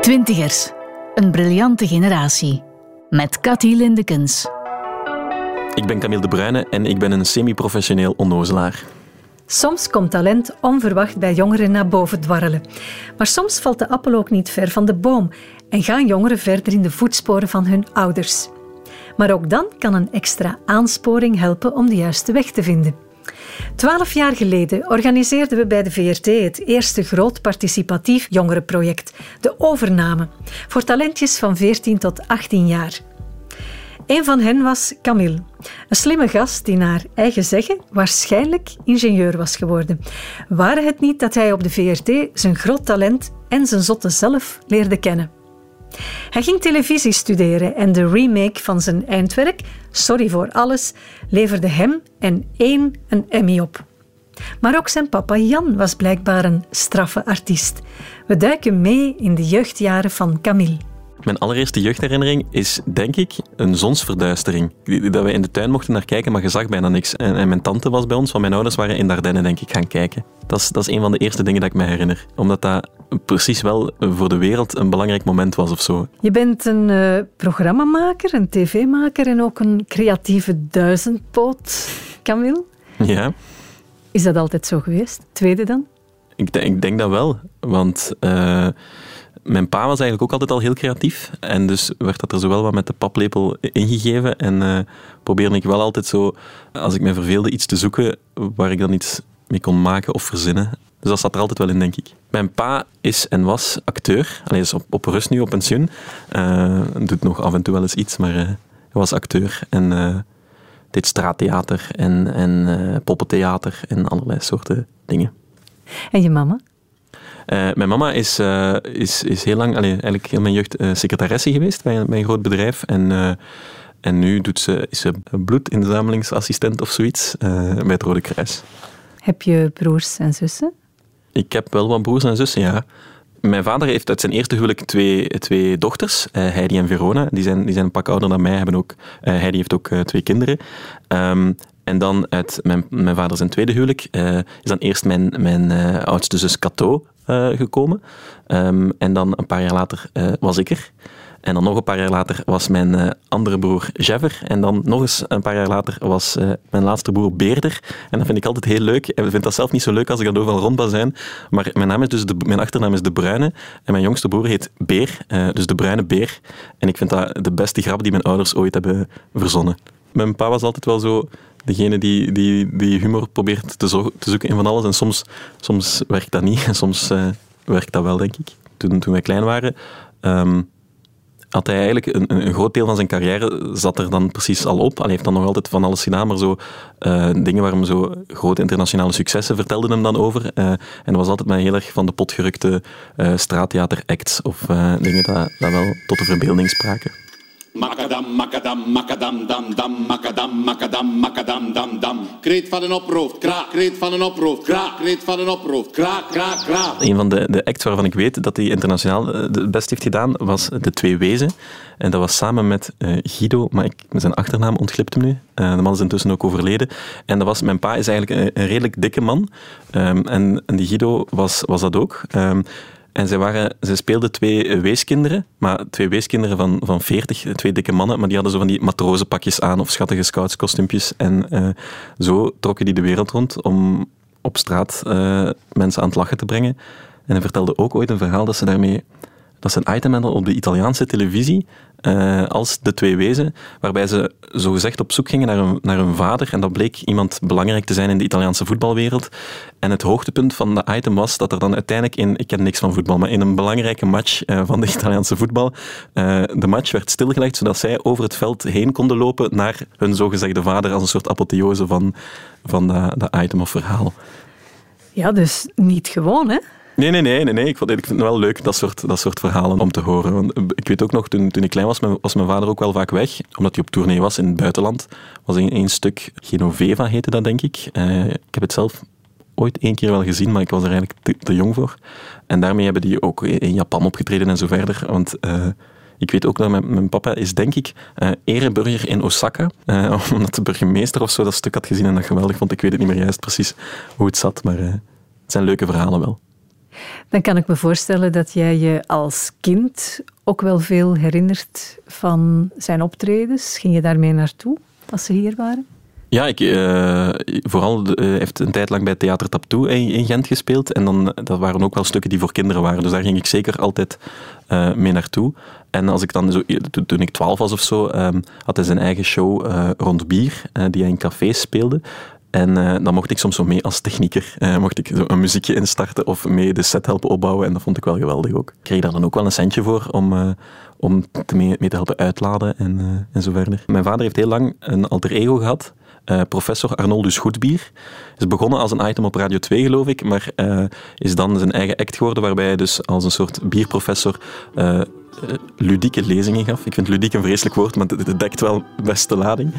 Twintigers. Een briljante generatie. Met Cathy Lindekens. Ik ben Camille de Bruyne en ik ben een semi-professioneel onnozelaar. Soms komt talent onverwacht bij jongeren naar boven dwarrelen. Maar soms valt de appel ook niet ver van de boom en gaan jongeren verder in de voetsporen van hun ouders. Maar ook dan kan een extra aansporing helpen om de juiste weg te vinden. Twaalf jaar geleden organiseerden we bij de VRT het eerste groot participatief jongerenproject, de Overname, voor talentjes van 14 tot 18 jaar. Een van hen was Camille, een slimme gast die naar eigen zeggen waarschijnlijk ingenieur was geworden. Waren het niet dat hij op de VRT zijn groot talent en zijn zotte zelf leerde kennen. Hij ging televisie studeren en de remake van zijn eindwerk, Sorry voor alles, leverde hem en één een Emmy op. Maar ook zijn papa Jan was blijkbaar een straffe artiest. We duiken mee in de jeugdjaren van Camille. Mijn allereerste jeugdherinnering is, denk ik, een zonsverduistering. Dat we in de tuin mochten naar kijken, maar je zag bijna niks. En, en mijn tante was bij ons, want mijn ouders waren in Dardenne, denk ik, gaan kijken. Dat is, dat is een van de eerste dingen dat ik me herinner. Omdat dat precies wel voor de wereld een belangrijk moment was of zo. Je bent een uh, programmamaker, een tv-maker en ook een creatieve duizendpoot, Camille. Ja. Is dat altijd zo geweest? Tweede dan? Ik, ik denk dat wel, want... Uh, mijn pa was eigenlijk ook altijd al heel creatief. En dus werd dat er zowel wat met de paplepel ingegeven. En uh, probeerde ik wel altijd zo, als ik me verveelde, iets te zoeken waar ik dan iets mee kon maken of verzinnen. Dus dat zat er altijd wel in, denk ik. Mijn pa is en was acteur. Hij is op, op rust nu, op pensioen. Uh, doet nog af en toe wel eens iets, maar hij was acteur. En uh, deed straattheater en, en poppentheater en allerlei soorten dingen. En je mama? Uh, mijn mama is, uh, is, is heel lang, eigenlijk heel mijn jeugd, uh, secretaresse geweest bij, bij, een groot bedrijf. En, en nu doet ze, is ze bloedinzamelingsassistent of zoiets bij het Rode Kruis. Heb je broers en zussen? Ik heb wel wat broers en zussen, ja. Mijn vader heeft uit zijn eerste huwelijk twee, twee dochters, Heidi en Verona. Die zijn, die zijn een pak ouder dan mij. Hebben ook, Heidi heeft ook twee kinderen. Um, en dan uit mijn, mijn vader zijn tweede huwelijk uh, is dan eerst mijn, mijn uh, oudste zus Cato uh, gekomen. Um, en dan een paar jaar later was ik er. En dan nog een paar jaar later was mijn andere broer Jever. En dan nog eens een paar jaar later was mijn laatste broer Beerder. En dat vind ik altijd heel leuk. En ik vind dat zelf niet zo leuk als ik dan overal rond zijn. Maar mijn, naam is dus de, mijn achternaam is De Bruine. En mijn jongste broer heet Beer. dus De Bruine Beer. En ik vind dat de beste grap die mijn ouders ooit hebben verzonnen. Mijn pa was altijd wel zo degene die, die, die humor probeert te, te, zoeken in van alles. En soms, soms werkt dat niet en soms uh, werkt dat wel, denk ik. Toen, toen wij klein waren, um, had hij eigenlijk een, een, groot deel van zijn carrière zat er dan precies al op. Hij heeft dan nog altijd van alles gedaan, maar zo uh, dingen waar hem zo grote internationale successen vertelden hem dan over. Uh, en dat was altijd maar heel erg van de potgerukte uh, straattheater-acts of dingen dat, dat wel tot de verbeelding spraken. Makadam, makadam, makadam, dam, dam, makadam, makadam, makadam, dam, dam. Kreet van een oproofd, kraak, kreet van een oproofd, kraak, kreet van een oproofd, kraak, kraak, kraak. Een van de, de acts waarvan ik weet dat hij internationaal het best heeft gedaan, was De Twee Wezen. En dat was samen met uh, Guido, maar ik, zijn achternaam ontglipt hem nu. Uh, de man is intussen ook overleden. En dat was, mijn pa is eigenlijk een, redelijk dikke man. Um, en, en die Guido was, was dat ook. Um, en zij, waren, zij speelden twee weeskinderen, maar twee weeskinderen van, van 40, twee dikke mannen, maar die hadden zo van die matrozenpakjes aan of schattige scoutskostuumpjes. En uh, zo trokken die de wereld rond om op straat uh, mensen aan het lachen te brengen. En hij vertelde ook ooit een verhaal dat ze daarmee dat ze een item hadden op de Italiaanse televisie uh, als De Twee Wezen, waarbij ze zogezegd op zoek gingen naar een, naar vader. En dat bleek iemand belangrijk te zijn in de Italiaanse voetbalwereld. En het hoogtepunt van dat item was dat er dan uiteindelijk in, ik ken niks van voetbal, maar in een belangrijke match uh, van de Italiaanse voetbal, uh, de match werd stilgelegd zodat zij over het veld heen konden lopen naar hun zogezegde vader als een soort apotheose van, van dat item of verhaal. Ja, dus niet gewoon, hè? Nee, nee, nee, nee, nee. Ik, vond, vind het wel leuk, dat soort, dat soort verhalen om te horen. Want ik weet ook nog, toen, toen ik klein was, was mijn vader ook wel vaak weg. Omdat hij op tournee was in het buitenland. was een, een stuk Genoveva, heette dat, denk ik. Uh, ik heb het zelf ooit één keer wel gezien, maar ik was er eigenlijk te, jong voor. En daarmee hebben die ook in Japan opgetreden en zo verder. Want... Uh, ik weet ook dat mijn, mijn, papa is, denk ik, ereburger in Osaka. Uh, omdat de burgemeester of zo dat stuk had gezien en dat geweldig vond. Ik weet het niet meer juist precies hoe het zat, maar het zijn leuke verhalen wel. Dan kan ik me voorstellen dat jij je als kind ook wel veel herinnert van zijn optredens. Ging je daarmee naartoe als ze hier waren? Ja, ik, uh, vooral uh, heeft een tijd lang bij Theater Taptoe in, in, Gent gespeeld. En dan, dat waren ook wel stukken die voor kinderen waren. Dus daar ging ik zeker altijd uh, mee naartoe. En als ik dan zo, toen ik twaalf was of zo, um, had hij zijn eigen show rond bier, die hij in cafés speelde. En uh, dan mocht ik soms zo mee als technieker, uh, mocht ik zo een muziekje instarten of mee de set helpen opbouwen. En dat vond ik wel geweldig ook. Ik kreeg daar dan ook wel een centje voor om, uh, om te mee, te helpen uitladen en, en zo verder. Mijn vader heeft heel lang een alter ego gehad. professor Arnoldus Goedbier. Is begonnen als een item op Radio 2, geloof ik, maar is dan zijn eigen act geworden, waarbij hij dus als een soort bierprofessor ludieke lezingen gaf. Ik vind ludiek een vreselijk woord, maar het dekt wel best de lading.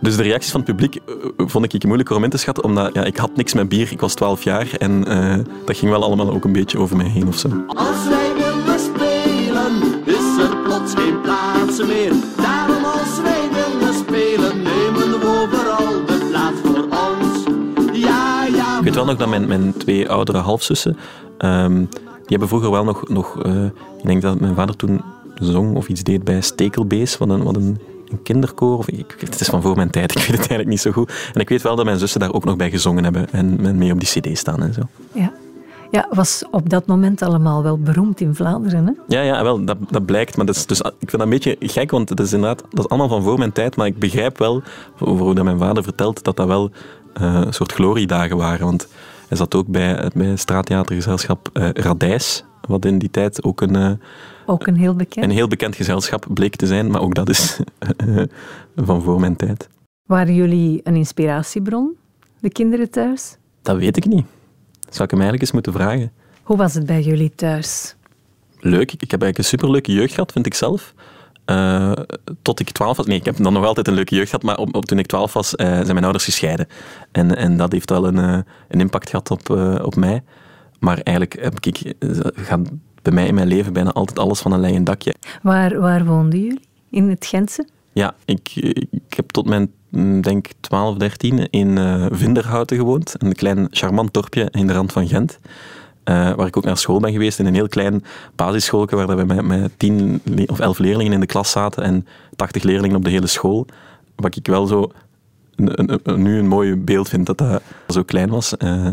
Dus de reacties van het publiek eh, vond ik moeilijker om in te schatten, omdat ja, ik had niks met bier, ik was 12 jaar en uh, dat ging wel allemaal ook een beetje over mij heen of zo. Als wij willen spelen, is er plots geen plaats meer. Daarom als wij willen spelen, nemen we overal de plaats voor ons. Ja, ja. Ik weet wel nog dat mijn, mijn twee oudere halfzussen, um, hebben vroeger wel nog, nog uh, ik denk dat mijn vader toen zong of iets deed bij Stekelbees, wat een, wat een een kinderkoor. Of, ik, het is van voor mijn tijd, ik weet het eigenlijk niet zo goed. En ik weet wel dat mijn zussen daar ook nog bij gezongen hebben en, mee op die cd staan en zo. Ja. Ja, was op dat moment allemaal wel beroemd in Vlaanderen, hè? Ja, ja wel, dat, dat blijkt. Maar dat is, dus, ik vind dat een beetje gek, want het is inderdaad, dat is allemaal van voor mijn tijd. Maar ik begrijp wel, over hoe dat mijn vader vertelt, dat dat wel uh, een soort gloriedagen waren. Want hij zat ook bij, bij het straattheatergezelschap uh, Radijs, wat in die tijd ook een... Uh, ook een heel bekend. Een heel bekend gezelschap bleek te zijn, maar ook dat is eh, van voor mijn tijd. Waren jullie een inspiratiebron, de kinderen thuis? Dat weet ik niet. Zou ik hem eigenlijk eens moeten vragen. Hoe was het bij jullie thuis? Leuk. Ik heb eigenlijk een superleuke jeugd gehad, vind ik zelf. Uh, tot ik twaalf was. Nee, ik heb dan nog altijd een leuke jeugd gehad, maar op, op, toen ik twaalf was, uh, zijn mijn ouders gescheiden. En, en dat heeft wel een, uh, een impact gehad op, op mij. Maar eigenlijk heb ik, gaat bij mij in mijn leven bijna altijd alles van een leien dakje. Waar, waar woonden jullie? In het Gentse? Ja, ik, ik heb tot mijn mm, denk 12, 13 in Vinderhouten gewoond. Een klein charmant dorpje in de rand van Gent. Uh, waar ik ook naar school ben geweest, in een heel klein basisschoolje waar we met, met tien of elf leerlingen in de klas zaten en 80 leerlingen op de hele school. Wat ik wel zo een, nu een mooi beeld vind dat dat zo klein was. Uh,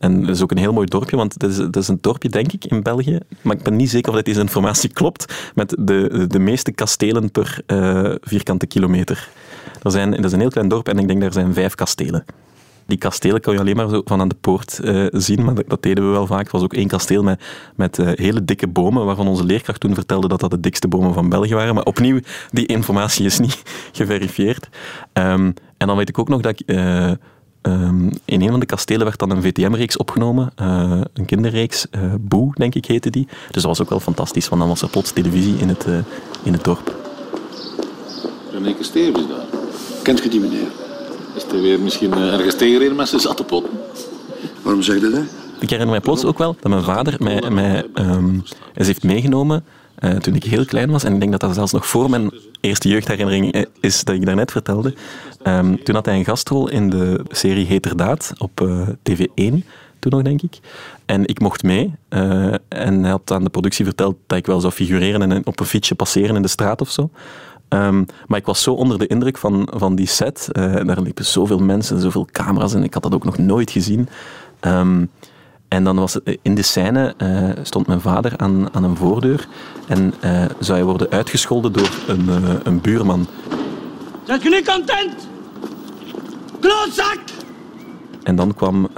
en dat is ook een heel mooi dorpje, want het is, is een dorpje, denk ik, in België. Maar ik ben niet zeker of dat deze informatie klopt. Met de, de meeste kastelen per uh, vierkante kilometer. Er zijn, dat is een heel klein dorp en ik denk daar zijn vijf kastelen. Die kastelen kan je alleen maar zo van aan de poort uh, zien, maar dat, deden we wel vaak. Het was ook één kasteel met, met uh, hele dikke bomen, waarvan onze leerkracht toen vertelde dat dat de dikste bomen van België waren. Maar opnieuw, die informatie is niet geverifieerd. Um, en dan weet ik ook nog dat ik Um, in een van de kastelen werd dan een VTM-reeks opgenomen, een kinderreeks, uh, Boe, denk ik, heette die. Dus dat was ook wel fantastisch, want dan was er plots televisie in het, uh, in het dorp. René Stevens daar. Kent je die meneer? Er weer misschien ergens tegenreden met zijn zattepot? Waarom zeg je dat? Ik herinner mij plots ook wel dat mijn vader mij, mij um, eens heeft meegenomen uh, toen ik heel klein was. En ik denk dat dat zelfs nog voor mijn eerste jeugdherinnering is dat ik daarnet vertelde. Um, toen had hij een gastrol in de serie Heterdaad op uh, TV1, toen nog denk ik. En ik mocht mee. Uh, en hij had aan de productie verteld dat ik wel zou figureren en op een fietsje passeren in de straat of zo. Um, maar ik was zo onder de indruk van, van die set. Uh, daar liepen zoveel mensen, zoveel camera's en ik had dat ook nog nooit gezien. Um, en dan was het, in de scène uh, stond mijn vader aan, aan een voordeur en uh, zou hij worden uitgescholden door een, een buurman. Zijn je niet content? Klootzak! En dan kwam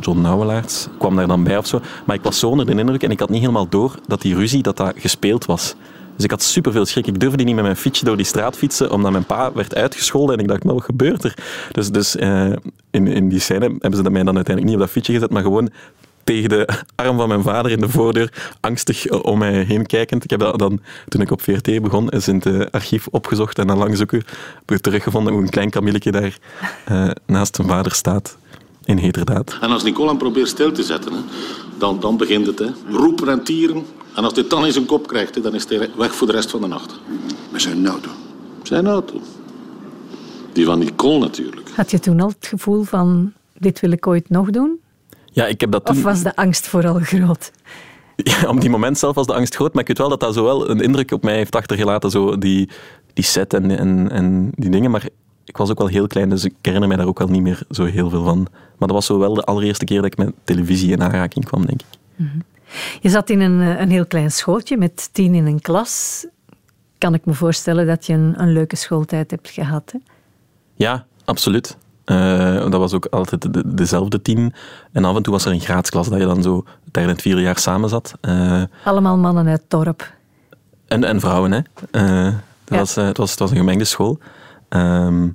John Nauwelaerts, kwam daar dan bij of zo. Maar ik was zo onder de indruk en ik had niet helemaal door dat die ruzie dat dat gespeeld was. Dus ik had superveel schrik. Ik durfde niet met mijn fietsje door die straat fietsen, omdat mijn pa werd uitgescholden. En ik dacht, nou, wat gebeurt er? Dus, dus in, in die scène hebben ze mij dan uiteindelijk niet op dat fietsje gezet, maar gewoon tegen de arm van mijn vader in de voordeur, angstig om mij heen kijkend. Ik heb dat dan, toen ik op VRT begon, eens in het archief opgezocht en dan lang zoeken, heb ik teruggevonden hoe een klein Camilletje daar uh, naast zijn vader staat. In heterdaad. En als Nicola probeert stil te zetten, dan, dan begint het. Hè. Roepen en tieren. En als hij dan in zijn kop krijgt, dan is hij weg voor de rest van de nacht. Met zijn auto? Zijn auto. Die van Nicole natuurlijk. Had je toen al het gevoel van, dit wil ik ooit nog doen? Ja, ik heb dat toen... Of was de angst vooral groot? Ja, op die moment zelf was de angst groot, maar ik weet wel dat dat zo wel een indruk op mij heeft achtergelaten, zo die, die set en, en, en die dingen. Maar ik was ook wel heel klein, dus ik herinner mij daar ook wel niet meer zo heel veel van. Maar dat was zo wel de allereerste keer dat ik met televisie in aanraking kwam, denk ik. Je zat in een, eh, een heel klein schooltje met tien in een klas. Kan ik me voorstellen dat je een, een leuke schooltijd hebt gehad? Hè? Ja, absoluut. Eh, dat was ook altijd de- dezelfde tien. En af en toe was er een graadsklas dat je dan zo en het vierde jaar samen zat. Eh, Allemaal mannen uit het dorp. En, en vrouwen, hè. Het, Ja. was, het, was, het was een gemengde school. Ehm,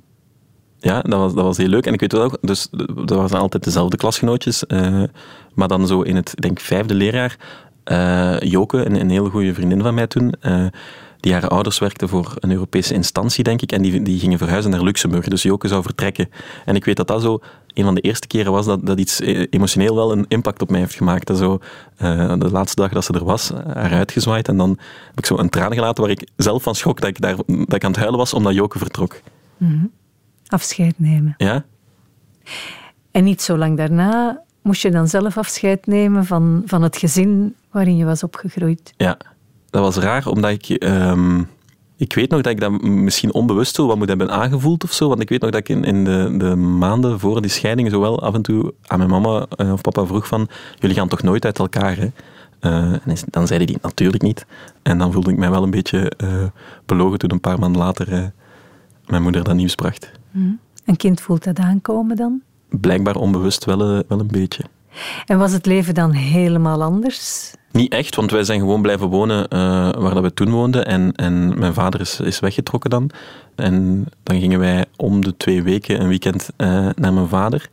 ja, dat was, dat was heel leuk. En ik weet wel ook, dus dat waren altijd dezelfde klasgenootjes. Maar dan zo in het, denk, vijfde leerjaar, eh, Joke, een, een heel goede vriendin van mij toen, eh, die haar ouders werkte voor een Europese instantie, denk ik, en die, die gingen verhuizen naar Luxemburg. Dus Joke zou vertrekken. En ik weet dat dat zo een van de eerste keren was dat, dat iets eh, emotioneel wel een impact op mij heeft gemaakt. Dat zo, de laatste dag dat ze er was, haar uitgezwaaid. En dan heb ik zo een traan gelaten waar ik zelf van schrok dat ik, daar, dat ik aan het huilen was omdat Joke vertrok. Afscheid nemen. Ja? En niet zo lang daarna moest je dan zelf afscheid nemen van, van het gezin waarin je was opgegroeid. Ja, dat was raar, omdat ik... ehm, ik weet nog dat ik dat misschien onbewust zo wat moet hebben aangevoeld of zo. Want ik weet nog dat ik in, in de, de maanden voor die scheiding zo wel af en toe aan mijn mama eh, of papa vroeg van... Jullie gaan toch nooit uit elkaar, hè? Eh, en dan zeiden die natuurlijk niet. En dan voelde ik mij wel een beetje eh, belogen toen een paar maanden later mijn moeder dat nieuws bracht. Een kind voelt dat aankomen dan. Blijkbaar onbewust wel, eh, wel een beetje. En was het leven dan helemaal anders? Niet echt, want wij zijn gewoon blijven wonen eh, waar dat we toen woonden. En, en mijn vader is, is weggetrokken dan. En dan gingen wij om de twee weken een weekend eh, naar mijn vader.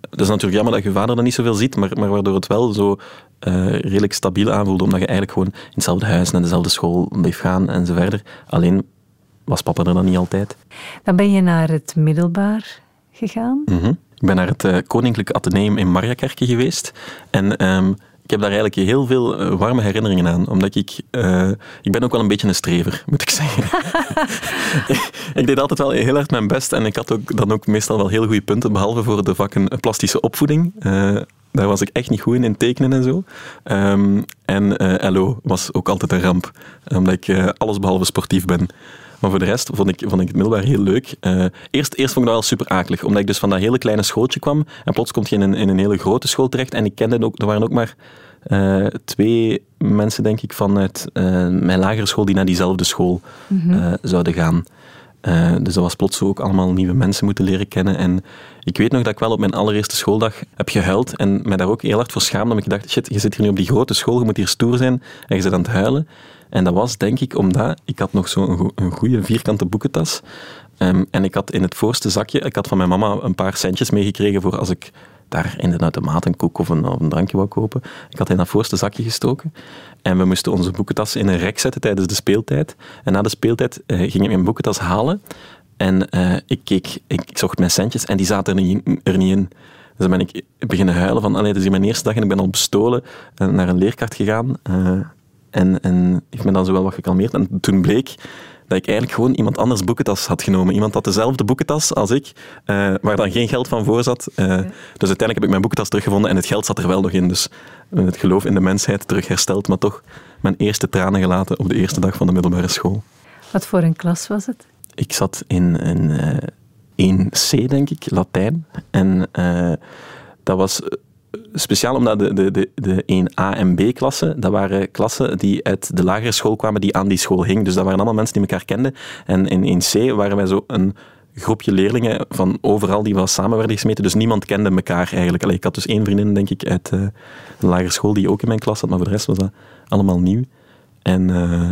Dat is natuurlijk jammer dat je vader dan niet zoveel ziet, maar, maar waardoor het wel zo redelijk stabiel aanvoelde, omdat je eigenlijk gewoon in hetzelfde huis, naar dezelfde school bleef gaan en zo verder. Alleen was papa er dan niet altijd. Dan ben je naar het middelbaar gegaan. Mhm. Ik ben naar het eh, Koninklijk Atheneum in Mariakerke geweest. En ehm, ik heb daar eigenlijk heel veel eh, warme herinneringen aan. Omdat ik... eh, ik ben ook wel een beetje een strever, moet ik zeggen. ik deed altijd wel heel erg mijn best. En ik had ook, dan ook meestal wel heel goede punten. Behalve voor de vakken plastische opvoeding. Daar was ik echt niet goed in, in tekenen en zo. Ehm, en eh LO was ook altijd een ramp. Omdat ik alles behalve sportief ben. Maar voor de rest vond ik, vond ik het middelbaar heel leuk. Eh, eerst, eerst vond ik dat wel super akelig, omdat ik dus van dat hele kleine schooltje kwam en plots kom je in een, in een hele grote school terecht en ik kende ook, er waren ook maar eh, twee mensen, denk ik, vanuit eh, mijn lagere school die naar diezelfde school eh, zouden gaan. Dus dat was plots ook allemaal nieuwe mensen moeten leren kennen. En ik weet nog dat ik wel op mijn allereerste schooldag heb gehuild en mij daar ook heel hard voor schaamde, omdat ik dacht, shit, je zit hier nu op die grote school, je moet hier stoer zijn en je zit aan het huilen. En dat was denk ik omdat ik had nog zo'n een goede vierkante boekentas. Ehm, en ik had in het voorste zakje, ik had van mijn mama een paar centjes meegekregen voor als ik daar in de automaat een koek of een, een drankje wou kopen. Ik had in dat voorste zakje gestoken. En we moesten onze boekentas in een rek zetten tijdens de speeltijd. En na de speeltijd eh, ging ik mijn boekentas halen. En eh, ik keek, ik, zocht mijn centjes en die zaten er niet, in-. Dus dan ben ik beginnen huilen van, allee, het is mijn eerste dag en ik ben al bestolen eh, naar een leerkracht gegaan. En, en heeft me dan zo wel wat gekalmeerd. En toen bleek dat ik eigenlijk gewoon iemand anders boekentas had genomen. Iemand had dezelfde boekentas als ik, eh, waar dan geen geld van voor zat. Eh, Dus uiteindelijk heb ik mijn boekentas teruggevonden en het geld zat er wel nog in. Dus eh, het geloof in de mensheid terug hersteld, maar toch mijn eerste tranen gelaten op de eerste dag van de middelbare school. Wat voor een klas was het? Ik zat in een eh 1C, denk ik, Latijn. En dat was speciaal omdat de, de, de, de 1A en B-klasse, dat waren klassen die uit de lagere school kwamen die aan die school hing. Dus dat waren allemaal mensen die elkaar kenden. En in 1C waren wij zo een groepje leerlingen van overal die wel samen werden gesmeten. Dus niemand kende elkaar eigenlijk. Allee, ik had dus één vriendin, denk ik, uit eh, de lagere school die ook in mijn klas zat, maar voor de rest was dat allemaal nieuw. En... eh,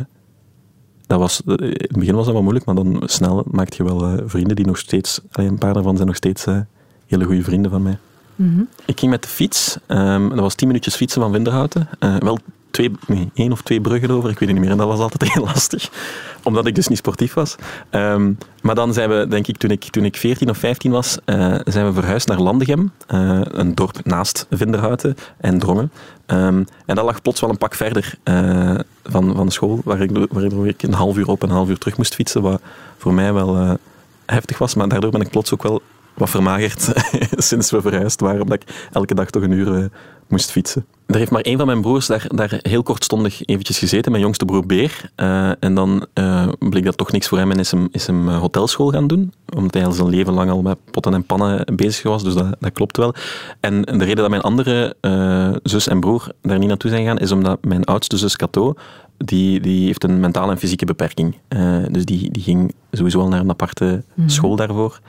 dat was, eh, in het begin was dat wel moeilijk, maar dan snel maakte je wel vrienden die nog steeds, allee, een paar daarvan zijn nog steeds hele goede vrienden van mij. Ik ging met de fiets, ehm, dat was tien minuutjes fietsen van Winterhouten. Eh, wel twee, nee, één of twee bruggen over, ik weet het niet meer. En dat was altijd heel lastig, omdat ik dus niet sportief was. Ehm, maar dan zijn we, denk ik, toen ik, toen ik 14 of 15 was, eh, zijn we verhuisd naar Landegem, eh, een dorp naast Vinderhouten en Drongen. Ehm, en dat lag plots wel een pak verder van, van de school, waar ik, waardoor ik een half uur op en een half uur terug moest fietsen, wat voor mij wel heftig was. Maar daardoor ben ik plots ook wel wat vermagerd sinds we verhuisd waren, omdat ik elke dag toch een uur eh, moest fietsen. Er heeft maar één van mijn broers daar, daar heel kortstondig eventjes gezeten, mijn jongste broer Beer. Eh, en dan uh, bleek dat toch niks voor hem en is hem, is hem hotelschool gaan doen. Omdat hij al zijn leven lang al met potten en pannen bezig was, dus dat, dat klopt wel. En de reden dat mijn andere zus en broer daar niet naartoe zijn gegaan, is omdat mijn oudste zus Cato, die, die heeft een mentale en fysieke beperking. dus die, die ging sowieso al naar een aparte mhm. school daarvoor.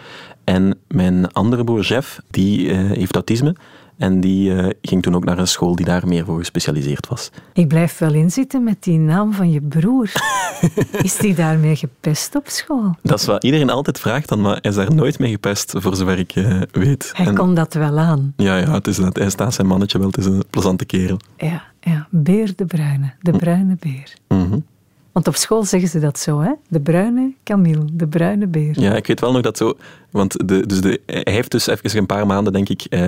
En mijn andere broer Jeff, die heeft autisme. En die uh, ging toen ook naar een school die daar meer voor gespecialiseerd was. Ik blijf wel inzitten met die naam van je broer. is die daarmee gepest op school? Dat is wat iedereen altijd vraagt, dan, maar hij is daar nooit mee gepest, voor zover ik uh, weet. Hij en, kon dat wel aan. Ja, ja het is dat. hij staat zijn mannetje wel. Het is een plezante kerel. Ja, ja. Beer de Bruine. De bruine beer. Mm want op school zeggen ze dat zo, hè? De bruine Camille, de bruine beer. Ja, ik weet wel nog dat zo... Want de, dus de, hij heeft dus even een paar maanden, denk ik, eh,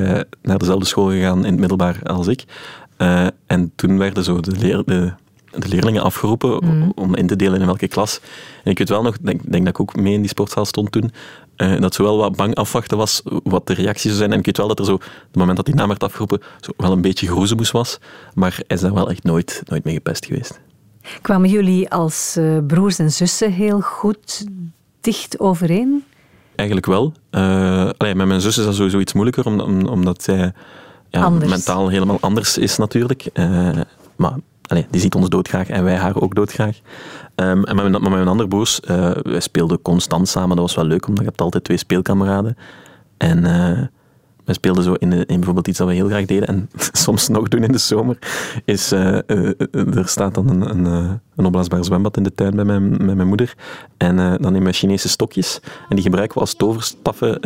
naar dezelfde school gegaan in het middelbaar als ik. Uh, en toen werden zo de, leer, de, de leerlingen afgeroepen mhm. om in te delen in welke klas. En ik weet wel nog, denk, denk dat ik ook mee in die sportzaal stond toen, uh, dat zo wel wat bang afwachten was wat de reacties zou zijn. En ik weet wel dat er zo, het moment dat die naam werd afgeroepen, zo wel een beetje groezemoes was. Maar hij is daar wel echt nooit, nooit mee gepest geweest. Kwamen jullie als uh, broers en zussen heel goed dicht overeen? Eigenlijk wel. Uh, allee, met mijn zus is dat sowieso iets moeilijker, omdat zij ja, mentaal helemaal anders is natuurlijk. Uh, maar allee, die ziet ons doodgraag en wij haar ook doodgraag. Um, en met, met mijn andere broers, wij speelden constant samen. Dat was wel leuk, omdat je hebt altijd twee speelkameraden. En we speelden zo in, in, bijvoorbeeld iets dat we heel graag deden en soms nog doen in de zomer, is uh, er staat dan een, een, een opblaasbaar zwembad in de tuin bij mijn, met mijn moeder en dan nemen we Chinese stokjes en die gebruiken we als toverstaffen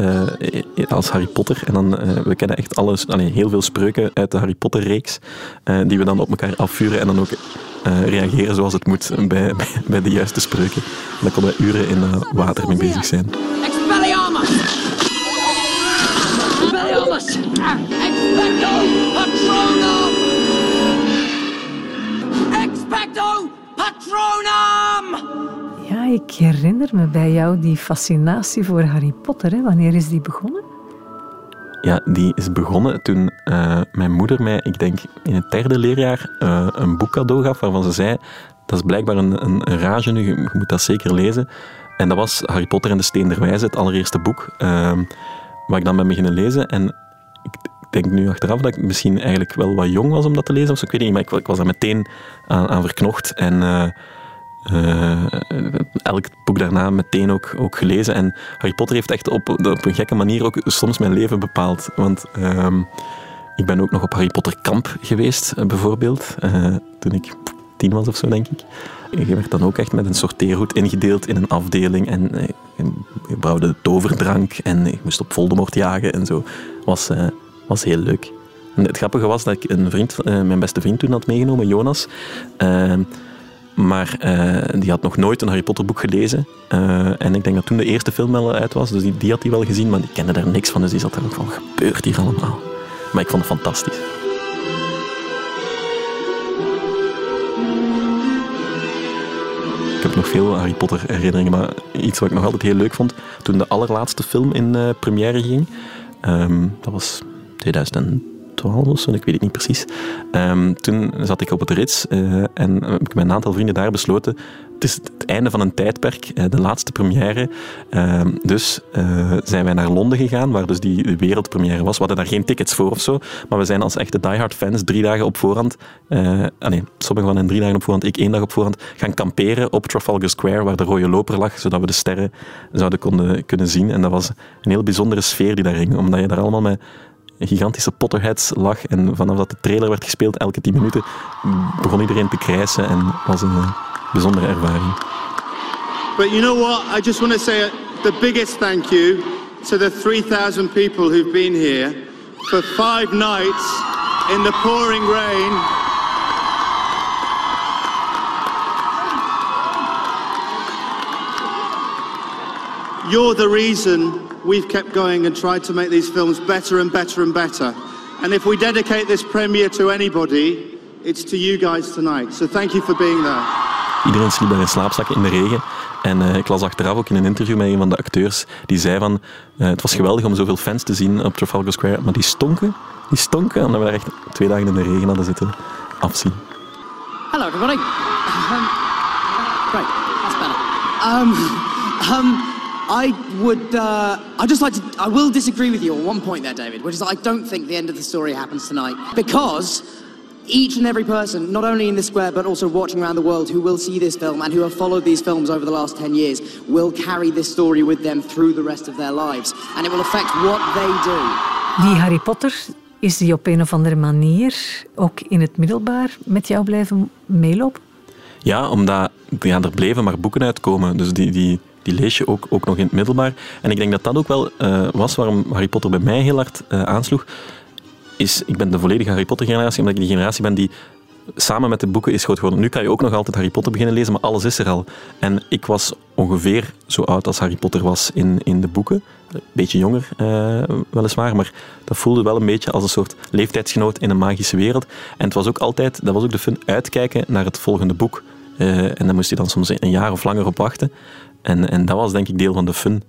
als Harry Potter en dan, we kennen echt alles, heel veel spreuken uit de Harry Potter reeks die we dan op elkaar afvuren en dan ook reageren zoals het moet bij, bij, de juiste spreuken. En dan kunnen we uren in water mee bezig zijn. Expecto Patronum! Expecto Patronum! Ja, ik herinner me bij jou die fascinatie voor Harry Potter. Hè? Wanneer is die begonnen? Ja, die is begonnen toen uh, mijn moeder mij, ik denk in het derde leerjaar, uh, een boek cadeau gaf waarvan ze zei, dat is blijkbaar een, een, een rage nu, je moet dat zeker lezen. En dat was Harry Potter en de Steen der Wijze, het allereerste boek. Uh, waar ik dan ben beginnen lezen. En denk nu achteraf dat ik misschien eigenlijk wel wat jong was om dat te lezen. Of zo. Ik weet niet, maar ik, ik was daar meteen aan, aan verknocht. En uh, uh, elk boek daarna meteen ook, ook gelezen. En Harry Potter heeft echt op, op een gekke manier ook soms mijn leven bepaald. Want uh, ik ben ook nog op Harry Potter kamp geweest, eh, bijvoorbeeld. toen ik tien was of zo, denk ik. Je werd dan ook echt met een sorteerhoed ingedeeld in een afdeling. En je brouwde toverdrank en ik moest op Voldemort jagen en zo. Was, was heel leuk. En het grappige was dat ik een vriend, uh, mijn beste vriend toen had meegenomen, Jonas. Uh, maar uh, die had nog nooit een Harry Potter boek gelezen. en ik denk dat toen de eerste film al uit was, dus die, had hij wel gezien, maar die kende daar niks van. Dus die zat er ook van, gebeurt hier allemaal? Maar ik vond het fantastisch. Ik heb nog veel Harry Potter herinneringen, maar iets wat ik nog altijd heel leuk vond, toen de allerlaatste film in première ging, um, dat was 2012 of zo, ik weet het niet precies. Um, toen zat ik op het rits uh, en heb ik met een aantal vrienden daar besloten. Het is het einde van een tijdperk, uh, de laatste première. Uh, dus eh, zijn wij naar Londen gegaan, waar dus die wereldpremière was. We hadden daar geen tickets voor of zo, maar we zijn als echte diehard fans drie dagen op voorhand, ah nee, sommigen van hen drie dagen op voorhand, ik één dag op voorhand, gaan kamperen op Trafalgar Square, waar de rode loper lag, zodat we de sterren zouden konden, kunnen zien. En dat was een heel bijzondere sfeer die daar hing, omdat je daar allemaal met gigantische Potterheads lag. En vanaf dat de trailer werd gespeeld, elke 10 minuten, begon iedereen te krijsen en was een uh, bijzondere ervaring. But you know what? I just want to say the biggest thank you to the 3,000 people who've been here for five nights in the pouring rain. You're the reason we've kept going and tried to make these films better and better and better. And if we dedicate this premiere to anybody, it's to you guys tonight. So thank you for being there. Iedereen sliep daar in slaapzakken in de regen. En eh, ik las achteraf ook in een interview met een van de acteurs, die zei van, eh, het was geweldig om zoveel fans te zien op Trafalgar Square, maar die stonken, die stonken, omdat we daar echt twee dagen in de regen hadden zitten afzien. Hello, everybody. Um, great, that's better. Um, um, I would, uh, I'd just like to, I will disagree with you on one point there, David, which is that I don't think the end of the story happens tonight. Because each and every person, not only in the square, but also watching around the world, who will see this film and who have followed these films over the last 10 years, will carry this story with them through the rest of their lives. And it will affect what they do. Die Harry Potter, is die op een of andere manier ook in het middelbaar met jou blijven meelopen? Ja, omdat ja, er bleven maar boeken uitkomen. Dus die, die, die lees je ook, ook nog in het middelbaar. En ik denk dat dat ook wel eh, was waarom Harry Potter bij mij heel hard eh, aansloeg. Is, ik ben de volledige Harry Potter generatie, omdat ik die generatie ben die samen met de boeken is groot geworden. Nu kan je ook nog altijd Harry Potter beginnen lezen, maar alles is er al. En ik was ongeveer zo oud als Harry Potter was in, in de boeken. Een beetje jonger, uh, weliswaar, maar dat voelde wel een beetje als een soort leeftijdsgenoot in een magische wereld. En het was ook altijd, dat was ook de fun, uitkijken naar het volgende boek. En dan moest je dan soms een jaar of langer op wachten. En, en dat was denk ik deel van de fun.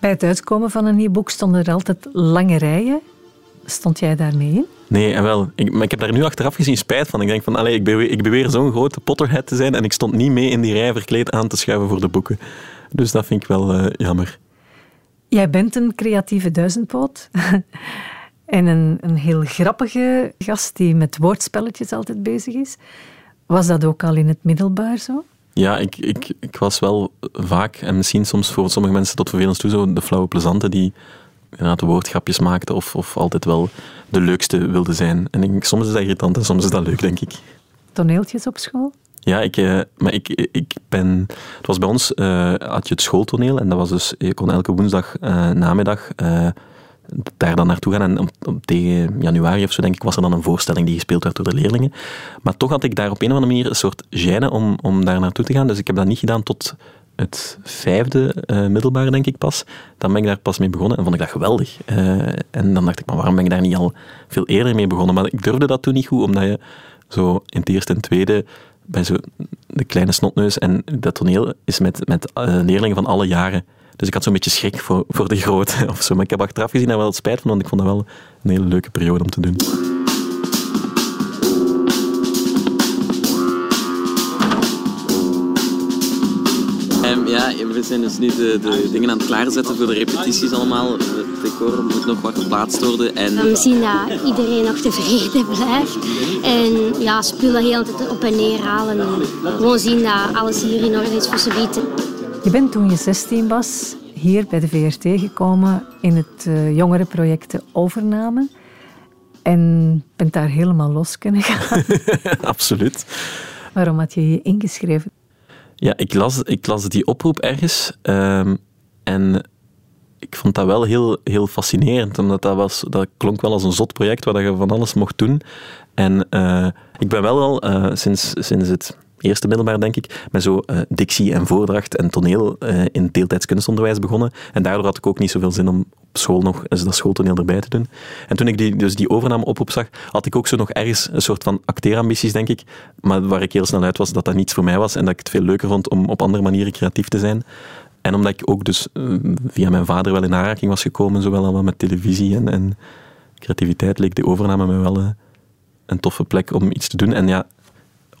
Bij het uitkomen van een nieuw boek stonden er altijd lange rijen. Stond jij daarmee in? Nee, en wel. Ik, maar ik heb daar nu achteraf gezien spijt van. Ik denk van, allee, ik beweer, ik beweer zo'n grote Potterhead te zijn en ik stond niet mee in die rij verkleed aan te schuiven voor de boeken. Dus dat vind ik wel uh, jammer. Jij bent een creatieve duizendpoot. en een, een heel grappige gast die met woordspelletjes altijd bezig is. Was dat ook al in het middelbaar zo? Ja, ik, ik, ik was wel vaak, en misschien soms voor sommige mensen tot vervelend toe, zo de flauwe plezante die inderdaad woordgrapjes maakte of, of altijd wel de leukste wilde zijn. En ik, soms is dat irritant en soms is dat leuk, denk ik. Toneeltjes op school? Ja, ik, eh, maar ik, ik ben... Het was bij ons, uh, had je het schooltoneel en dat was dus, je kon elke woensdag uh, namiddag daar dan naartoe gaan. En om, tegen januari of zo, denk ik, was er dan een voorstelling die gespeeld werd door de leerlingen. Maar toch had ik daar op een of andere manier een soort gêne om, om daar naartoe te gaan. Dus ik heb dat niet gedaan tot het vijfde uh, middelbare, denk ik pas. Dan ben ik daar pas mee begonnen en vond ik dat geweldig. Uh, en dan dacht ik, maar waarom ben ik daar niet al veel eerder mee begonnen? Maar ik durfde dat toen niet goed, omdat je zo in het eerste en tweede bij zo de kleine snotneus en dat toneel is met, met uh, leerlingen van alle jaren. Dus ik had zo'n beetje schrik voor, voor de grote of zo. Maar ik heb achteraf gezien daar wel het spijt van, want ik vond dat wel een hele leuke periode om te doen. Um, ja, we zijn dus nu de, de, dingen aan het klaarzetten voor de repetities allemaal. Het decor moet nog wat geplaatst worden. En... We zien dat iedereen nog tevreden blijft. En ja, spullen heel tijd op en neer halen. En gewoon zien dat alles hier in orde is voor ze weten. Je bent toen je 16 was hier bij de VRT gekomen in het uh, jongerenproject de Overname. En bent daar helemaal los kunnen gaan. Absoluut. Waarom had je je ingeschreven? Ja, ik las, ik las die oproep ergens um, en ik vond dat wel heel, heel fascinerend, omdat dat, was, dat klonk wel als een zot project waar je van alles mocht doen. En uh, ik ben wel al uh, sinds, sinds het eerste middelbaar, denk ik, met zo uh, dictie en voordracht en toneel uh, in deeltijds kunstonderwijs begonnen. En daardoor had ik ook niet zoveel zin om op school nog eens dat schooltoneel erbij te doen. En toen ik die, dus die overname oproep zag, had ik ook zo nog ergens een soort van acteerambities, denk ik. Maar waar ik heel snel uit was dat dat niets voor mij was en dat ik het veel leuker vond om op andere manieren creatief te zijn. En omdat ik ook dus uh, via mijn vader wel in aanraking was gekomen, zowel allemaal met televisie en, en creativiteit, leek de overname me wel een toffe plek om iets te doen. En ja,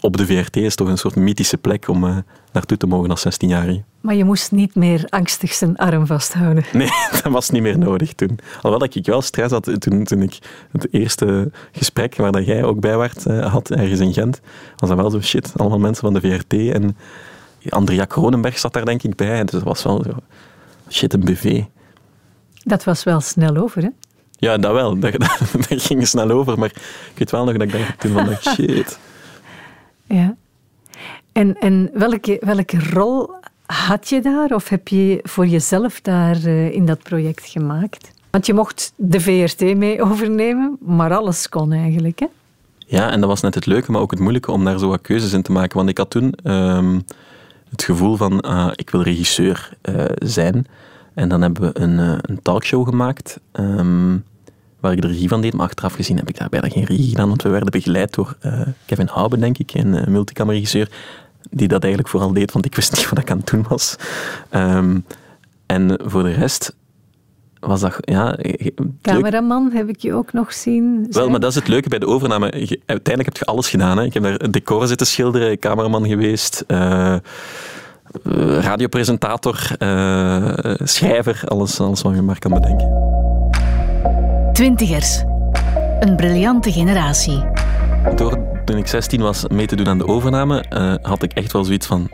op de VRT is toch een soort mythische plek om uh, naartoe te mogen als 16-jarige. Maar je moest niet meer angstig zijn arm vasthouden. Nee, dat was niet meer nodig toen. Alhoewel dat ik wel stress had toen, toen ik het eerste gesprek, waar dat jij ook bij werd, uh, had ergens in Gent, was dat wel zo shit, allemaal mensen van de VRT en Andrea Kronenberg zat daar denk ik bij, dus dat was wel zo shit, een BV. Dat was wel snel over, hè? Ja, dat wel. Dat, dat, dat ging snel over, maar ik weet wel nog dat ik dacht, toen van shit... Ja. En, en welke, welke rol had je daar of heb je voor jezelf daar uh, in dat project gemaakt? Want je mocht de VRT mee overnemen, maar alles kon eigenlijk. Hè? Ja, en dat was net het leuke, maar ook het moeilijke om daar zo wat keuzes in te maken. Want ik had toen um, het gevoel van, uh, ik wil regisseur uh, zijn. En dan hebben we een, een talkshow gemaakt. Um, waar ik de regie van deed. Maar achteraf gezien heb ik daar bijna geen regie gedaan, want we werden begeleid door uh, Kevin Haube, denk ik, een uh, die dat eigenlijk vooral deed, want ik wist niet wat ik aan het doen was. Ehm, en voor de rest was dat... Ja, leuk. Cameraman heb ik je ook nog zien. Wel, maar dat is het leuke bij de overname. Uiteindelijk heb je alles gedaan. Hè. Ik heb daar decor zitten schilderen, cameraman geweest, eh, eh, radiopresentator, eh, schrijver, alles, alles wat je maar kan bedenken. Twintigers. Een briljante generatie. Door toen ik 16 was mee te doen aan de overname, eh, had ik echt wel zoiets van: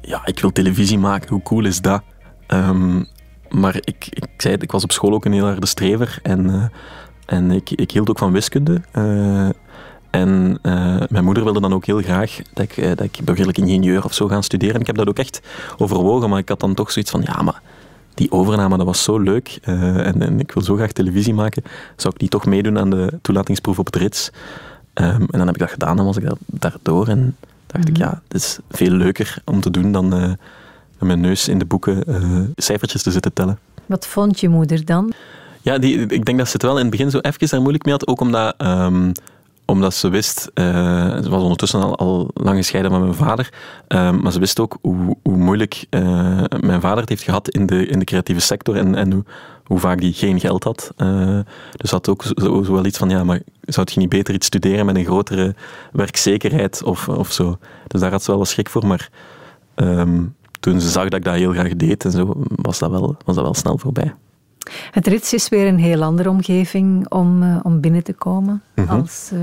ja, ik wil televisie maken, hoe cool is dat? Ehm, maar ik, ik zei ik was op school ook een heel harde strever en, eh, en ik, ik hield ook van wiskunde. Eh, en mijn moeder wilde dan ook heel graag dat ik, eh, dat ik burgerlijk ingenieur of zo ga studeren. En ik heb dat ook echt overwogen, maar ik had dan toch zoiets van: ja, maar die overname, dat was zo leuk. eh, en, en ik wil zo graag televisie maken. Zou ik niet toch meedoen aan de toelatingsproef op het Rits? Ehm, en dan heb ik dat gedaan en was ik daar, daardoor. En dacht ik, ja, het is veel leuker om te doen dan eh, met mijn neus in de boeken eh, cijfertjes te zitten tellen. Wat vond je moeder dan? Ja, die, ik denk dat ze het wel in het begin zo even daar moeilijk mee had. Ook omdat, ehm, omdat ze wist, eh, ze was ondertussen al, al lang gescheiden van mijn vader, ehm, maar ze wist ook hoe, hoe moeilijk eh, mijn vader het heeft gehad in de, in de creatieve sector en, en hoe, vaak die geen geld had. Eh, dus had ook zo wel iets van, ja, maar zou je niet beter iets studeren met een grotere werkzekerheid of, of zo? Dus daar had ze wel wat schrik voor, maar ehm, toen ze zag dat ik dat heel graag deed en zo, was dat wel, was dat wel snel voorbij. Het Rits is weer een heel andere omgeving om, eh, om binnen te komen Mhm. als eh,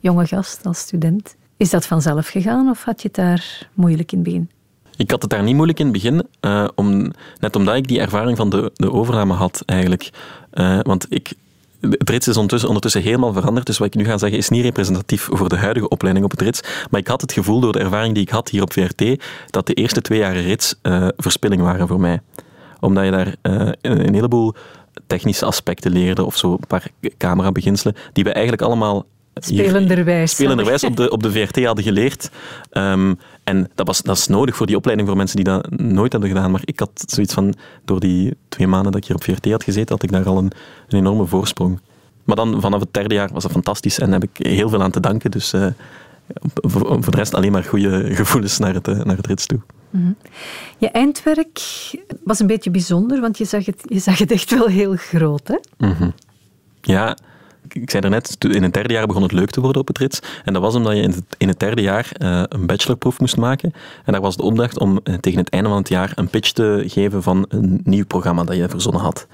jonge gast, als student. Is dat vanzelf gegaan of had je het daar moeilijk in het begin? Ik had het daar niet moeilijk in het begin, eh, om, net omdat ik die ervaring van de, de overname had eigenlijk. Want ik, het RITS is ondertussen, ondertussen helemaal veranderd, dus wat ik nu ga zeggen is niet representatief voor de huidige opleiding op het RITS. Maar ik had het gevoel door de ervaring die ik had hier op VRT, dat de eerste twee jaren RITS verspilling waren voor mij. Omdat je daar eh, een, heleboel technische aspecten leerde, of zo een paar camerabeginselen, die we eigenlijk allemaal Spelenderwijs. spelenderwijs op de, op de VRT hadden geleerd. Ehm, en dat, was, dat is nodig voor die opleiding voor mensen die dat nooit hadden gedaan. Maar ik had zoiets van, door die twee maanden dat ik hier op VRT had gezeten, had ik daar al een, een enorme voorsprong. Maar dan vanaf het derde jaar was dat fantastisch en heb ik heel veel aan te danken. Dus eh, voor, voor de rest alleen maar goede gevoelens naar het, eh, naar het rits toe. Mhm. Je eindwerk was een beetje bijzonder, want je zag het, je zag het echt wel heel groot. Hè? Mhm. Ja, ik- zei daarnet, in het derde jaar begon het leuk te worden op het rits. En dat was omdat je in het, in het derde jaar eh, een bachelorproef moest maken. En daar was de opdracht om eh, tegen het einde van het jaar een pitch te geven van een nieuw programma dat je verzonnen had.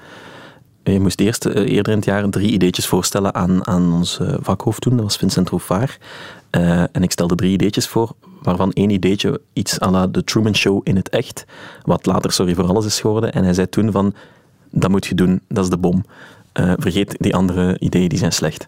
Je moest eerst eerder in het jaar drie ideetjes voorstellen aan, aan ons vakhoofd toen, dat was Vincent Rouvaar. Eh, en ik stelde drie ideetjes voor, waarvan één ideetje iets à la The Truman Show in het echt, wat later Sorry voor Alles is geworden. En hij zei toen van, dat moet je doen, dat is de bom. Eh, vergeet die andere ideeën, die zijn slecht.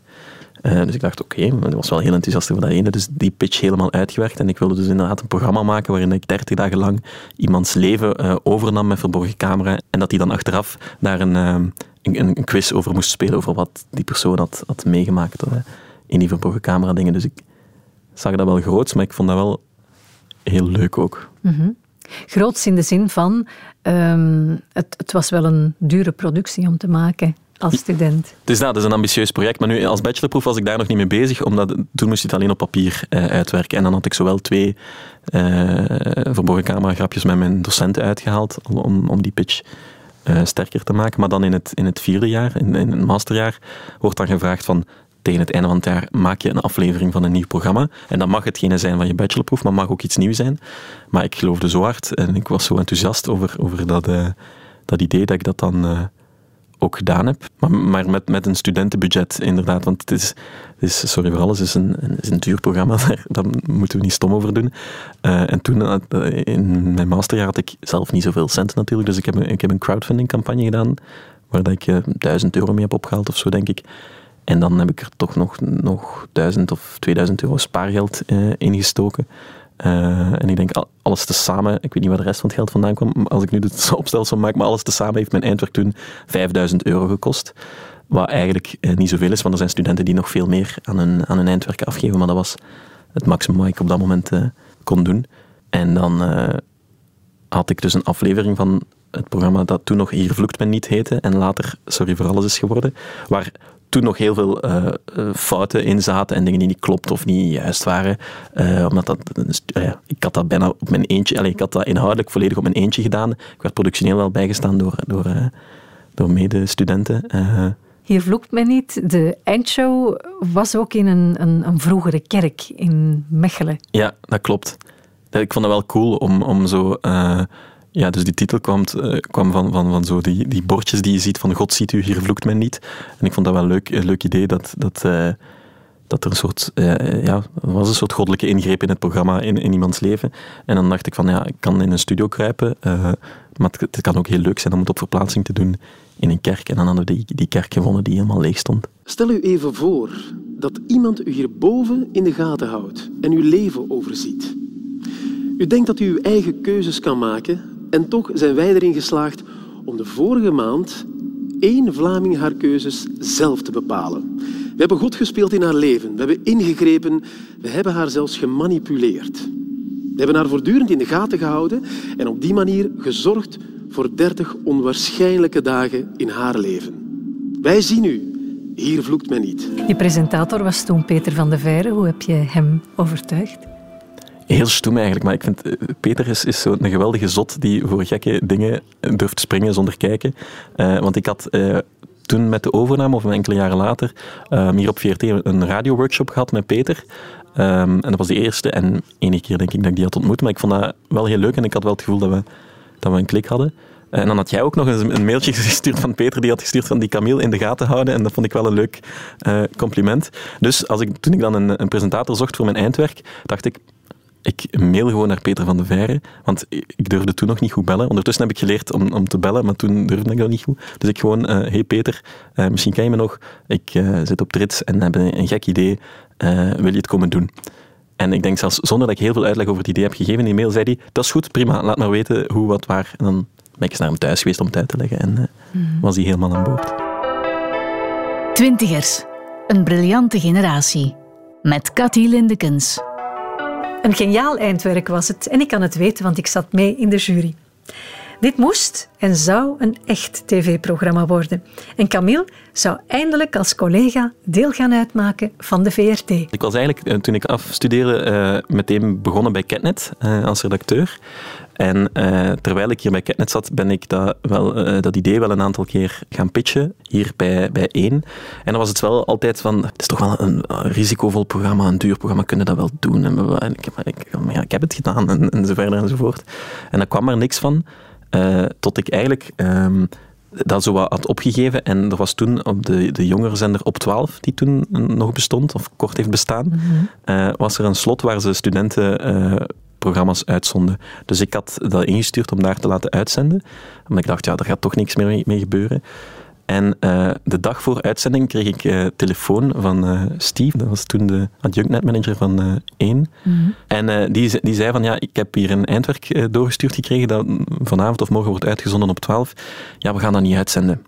Eh, dus ik dacht, oké, maar ik was wel heel enthousiast over dat ene. Dus die pitch helemaal uitgewerkt. En ik wilde dus inderdaad een programma maken waarin ik 30 dagen lang iemands leven overnam met verborgen camera. En dat hij dan achteraf daar een, een, een quiz over moest spelen, over wat die persoon had, had meegemaakt in die verborgen camera dingen. Dus ik zag dat wel groots, maar ik vond dat wel heel leuk ook. Mhm. Groots in de zin van, ehm, het, het was wel een dure productie om te maken als student. Het is dat, het is een ambitieus project. Maar nu, als bachelorproef was ik daar nog niet mee bezig, omdat toen moest je het alleen op papier eh, uitwerken. En dan had ik zowel twee eh, verborgen camera grapjes met mijn docenten uitgehaald om, om die pitch eh, sterker te maken. Maar dan in het, in het vierde jaar, in, in het masterjaar, wordt dan gevraagd van tegen het einde van het jaar maak je een aflevering van een nieuw programma. En dat mag hetgene zijn van je bachelorproef, maar mag ook iets nieuws zijn. Maar ik geloofde zo hard en ik was zo enthousiast over, over dat, eh, dat idee dat ik dat dan eh, ook gedaan heb. Maar, maar met, met een studentenbudget, inderdaad. Want het is, is Sorry voor Alles is een, is een duur programma, daar, moeten we niet stom over doen. Eh, en toen, in mijn masterjaar, had ik zelf niet zoveel centen natuurlijk. Dus ik heb, ik heb een crowdfunding-campagne gedaan, waar dat ik 1000 euro mee heb opgehaald of zo, denk ik. En dan heb ik er toch nog, nog 1000 of 2000 euro spaargeld eh, ingestoken. Eh, en ik denk, al- alles tezamen, ik weet niet waar de rest van het geld vandaan kwam, als ik nu het opstelsom maak, maar alles tezamen heeft mijn eindwerk toen 5000 euro gekost. Wat eigenlijk eh, niet zoveel is, want er zijn studenten die nog veel meer aan hun, aan hun eindwerk afgeven, maar dat was het maximum wat ik op dat moment kon doen. En dan had ik dus een aflevering van het programma dat toen nog Hier vloekt men niet heette en later Sorry voor alles is geworden, waar toen nog heel veel uh, fouten in zaten en dingen die niet klopt of niet juist waren. Uh, omdat dat, ik had dat bijna op mijn eentje, allez, ik had dat inhoudelijk volledig op mijn eentje gedaan. Ik werd productioneel wel bijgestaan door, door, door medestudenten. Hier vloekt men niet. De eindshow was ook in een, een, een, vroegere kerk in Mechelen. Ja, dat klopt. Ik vond het wel cool om, om zo ja, dus die titel kwam, uh, kwam van, van, van zo die, die bordjes die je ziet van God ziet u, hier vloekt men niet. En ik vond dat wel leuk, een leuk idee dat, dat, uh, dat er een soort, ja, was een soort goddelijke ingreep in het programma, in, in iemands leven. En dan dacht ik van, ja, ik kan in een studio kruipen, maar het, het, kan ook heel leuk zijn om het op verplaatsing te doen in een kerk. En dan hadden we die, die kerk gevonden die helemaal leeg stond. Stel u even voor dat iemand u hierboven in de gaten houdt en uw leven overziet. U denkt dat u uw eigen keuzes kan maken en toch zijn wij erin geslaagd om de vorige maand één Vlaming haar keuzes zelf te bepalen. We hebben God gespeeld in haar leven. We hebben ingegrepen. We hebben haar zelfs gemanipuleerd. We hebben haar voortdurend in de gaten gehouden en op die manier gezorgd voor dertig onwaarschijnlijke dagen in haar leven. Wij zien u. Hier vloekt men niet. Je presentator was toen Peter van de Veire. Hoe heb je hem overtuigd? Heel stoem eigenlijk. Maar ik vind, eh, Peter is, is zo'n geweldige zot die voor gekke dingen durft springen zonder kijken. Uh, want ik had uh, toen met de overname, of enkele jaren later, uh, hier op VRT een radioworkshop gehad met Peter. Um, en dat was de eerste en enige keer denk ik dat ik die had ontmoet. Maar ik vond dat wel heel leuk en ik had wel het gevoel dat we, dat we een klik hadden. En dan had jij ook nog een, een mailtje gestuurd van Peter, die had gestuurd van die Camille in de gaten houden. En dat vond ik wel een leuk compliment. Dus als ik, toen ik dan een, een presentator zocht voor mijn eindwerk, dacht ik, ik mail gewoon naar Peter van de Veire, want ik durfde toen nog niet goed bellen. Ondertussen heb ik geleerd om, om te bellen, maar toen durfde ik dat niet goed. Dus ik gewoon, uh, hey Peter, uh, misschien ken je me nog, ik uh, zit op Trits en heb een, een gek idee, wil je het komen doen? En ik denk zelfs zonder dat ik heel veel uitleg over het idee heb gegeven in die mail, zei hij, dat is goed, prima, laat maar weten hoe, wat, waar. En dan ben ik eens naar hem thuis geweest om het uit te leggen en mm. was hij helemaal aan boord. Twintigers, een briljante generatie. Met Cathy Lindekens. Een geniaal eindwerk was het en ik kan het weten, want ik zat mee in de jury. Dit moest en zou een echt tv-programma worden. En Camille zou eindelijk als collega deel gaan uitmaken van de VRT. Ik was eigenlijk, eh, toen ik afstudeerde, uh, meteen begonnen bij Catnet uh, als redacteur. En terwijl ik hier bij Catnet zat, ben ik dat, wel, dat idee wel een aantal keer gaan pitchen, hier bij, bij één. En dan was het wel altijd van, het is toch wel een, risicovol programma, een duur programma, kunnen dat wel doen? En, ik, ik, ja, ik heb het gedaan, en, en zo verder enzovoort. En dan kwam er niks van, uh, tot ik eigenlijk... Um, dat zo wat had opgegeven. En er was toen op de, de jongerenzender Op 12, die toen nog bestond, of kort heeft bestaan, mm -hmm. was er een slot waar ze studenten programma's uitzonden. Dus ik had dat ingestuurd om daar te laten uitzenden. Omdat ik dacht, ja, daar gaat toch niks meer mee, gebeuren. En uh, de dag voor uitzending kreeg ik uh, telefoon van uh, Steve, dat was toen de adjunct-netmanager van 1. Mm -hmm. En die, die zei van, ja, ik heb hier een eindwerk doorgestuurd gekregen dat vanavond of morgen wordt uitgezonden op 12. Ja, we gaan dat niet uitzenden.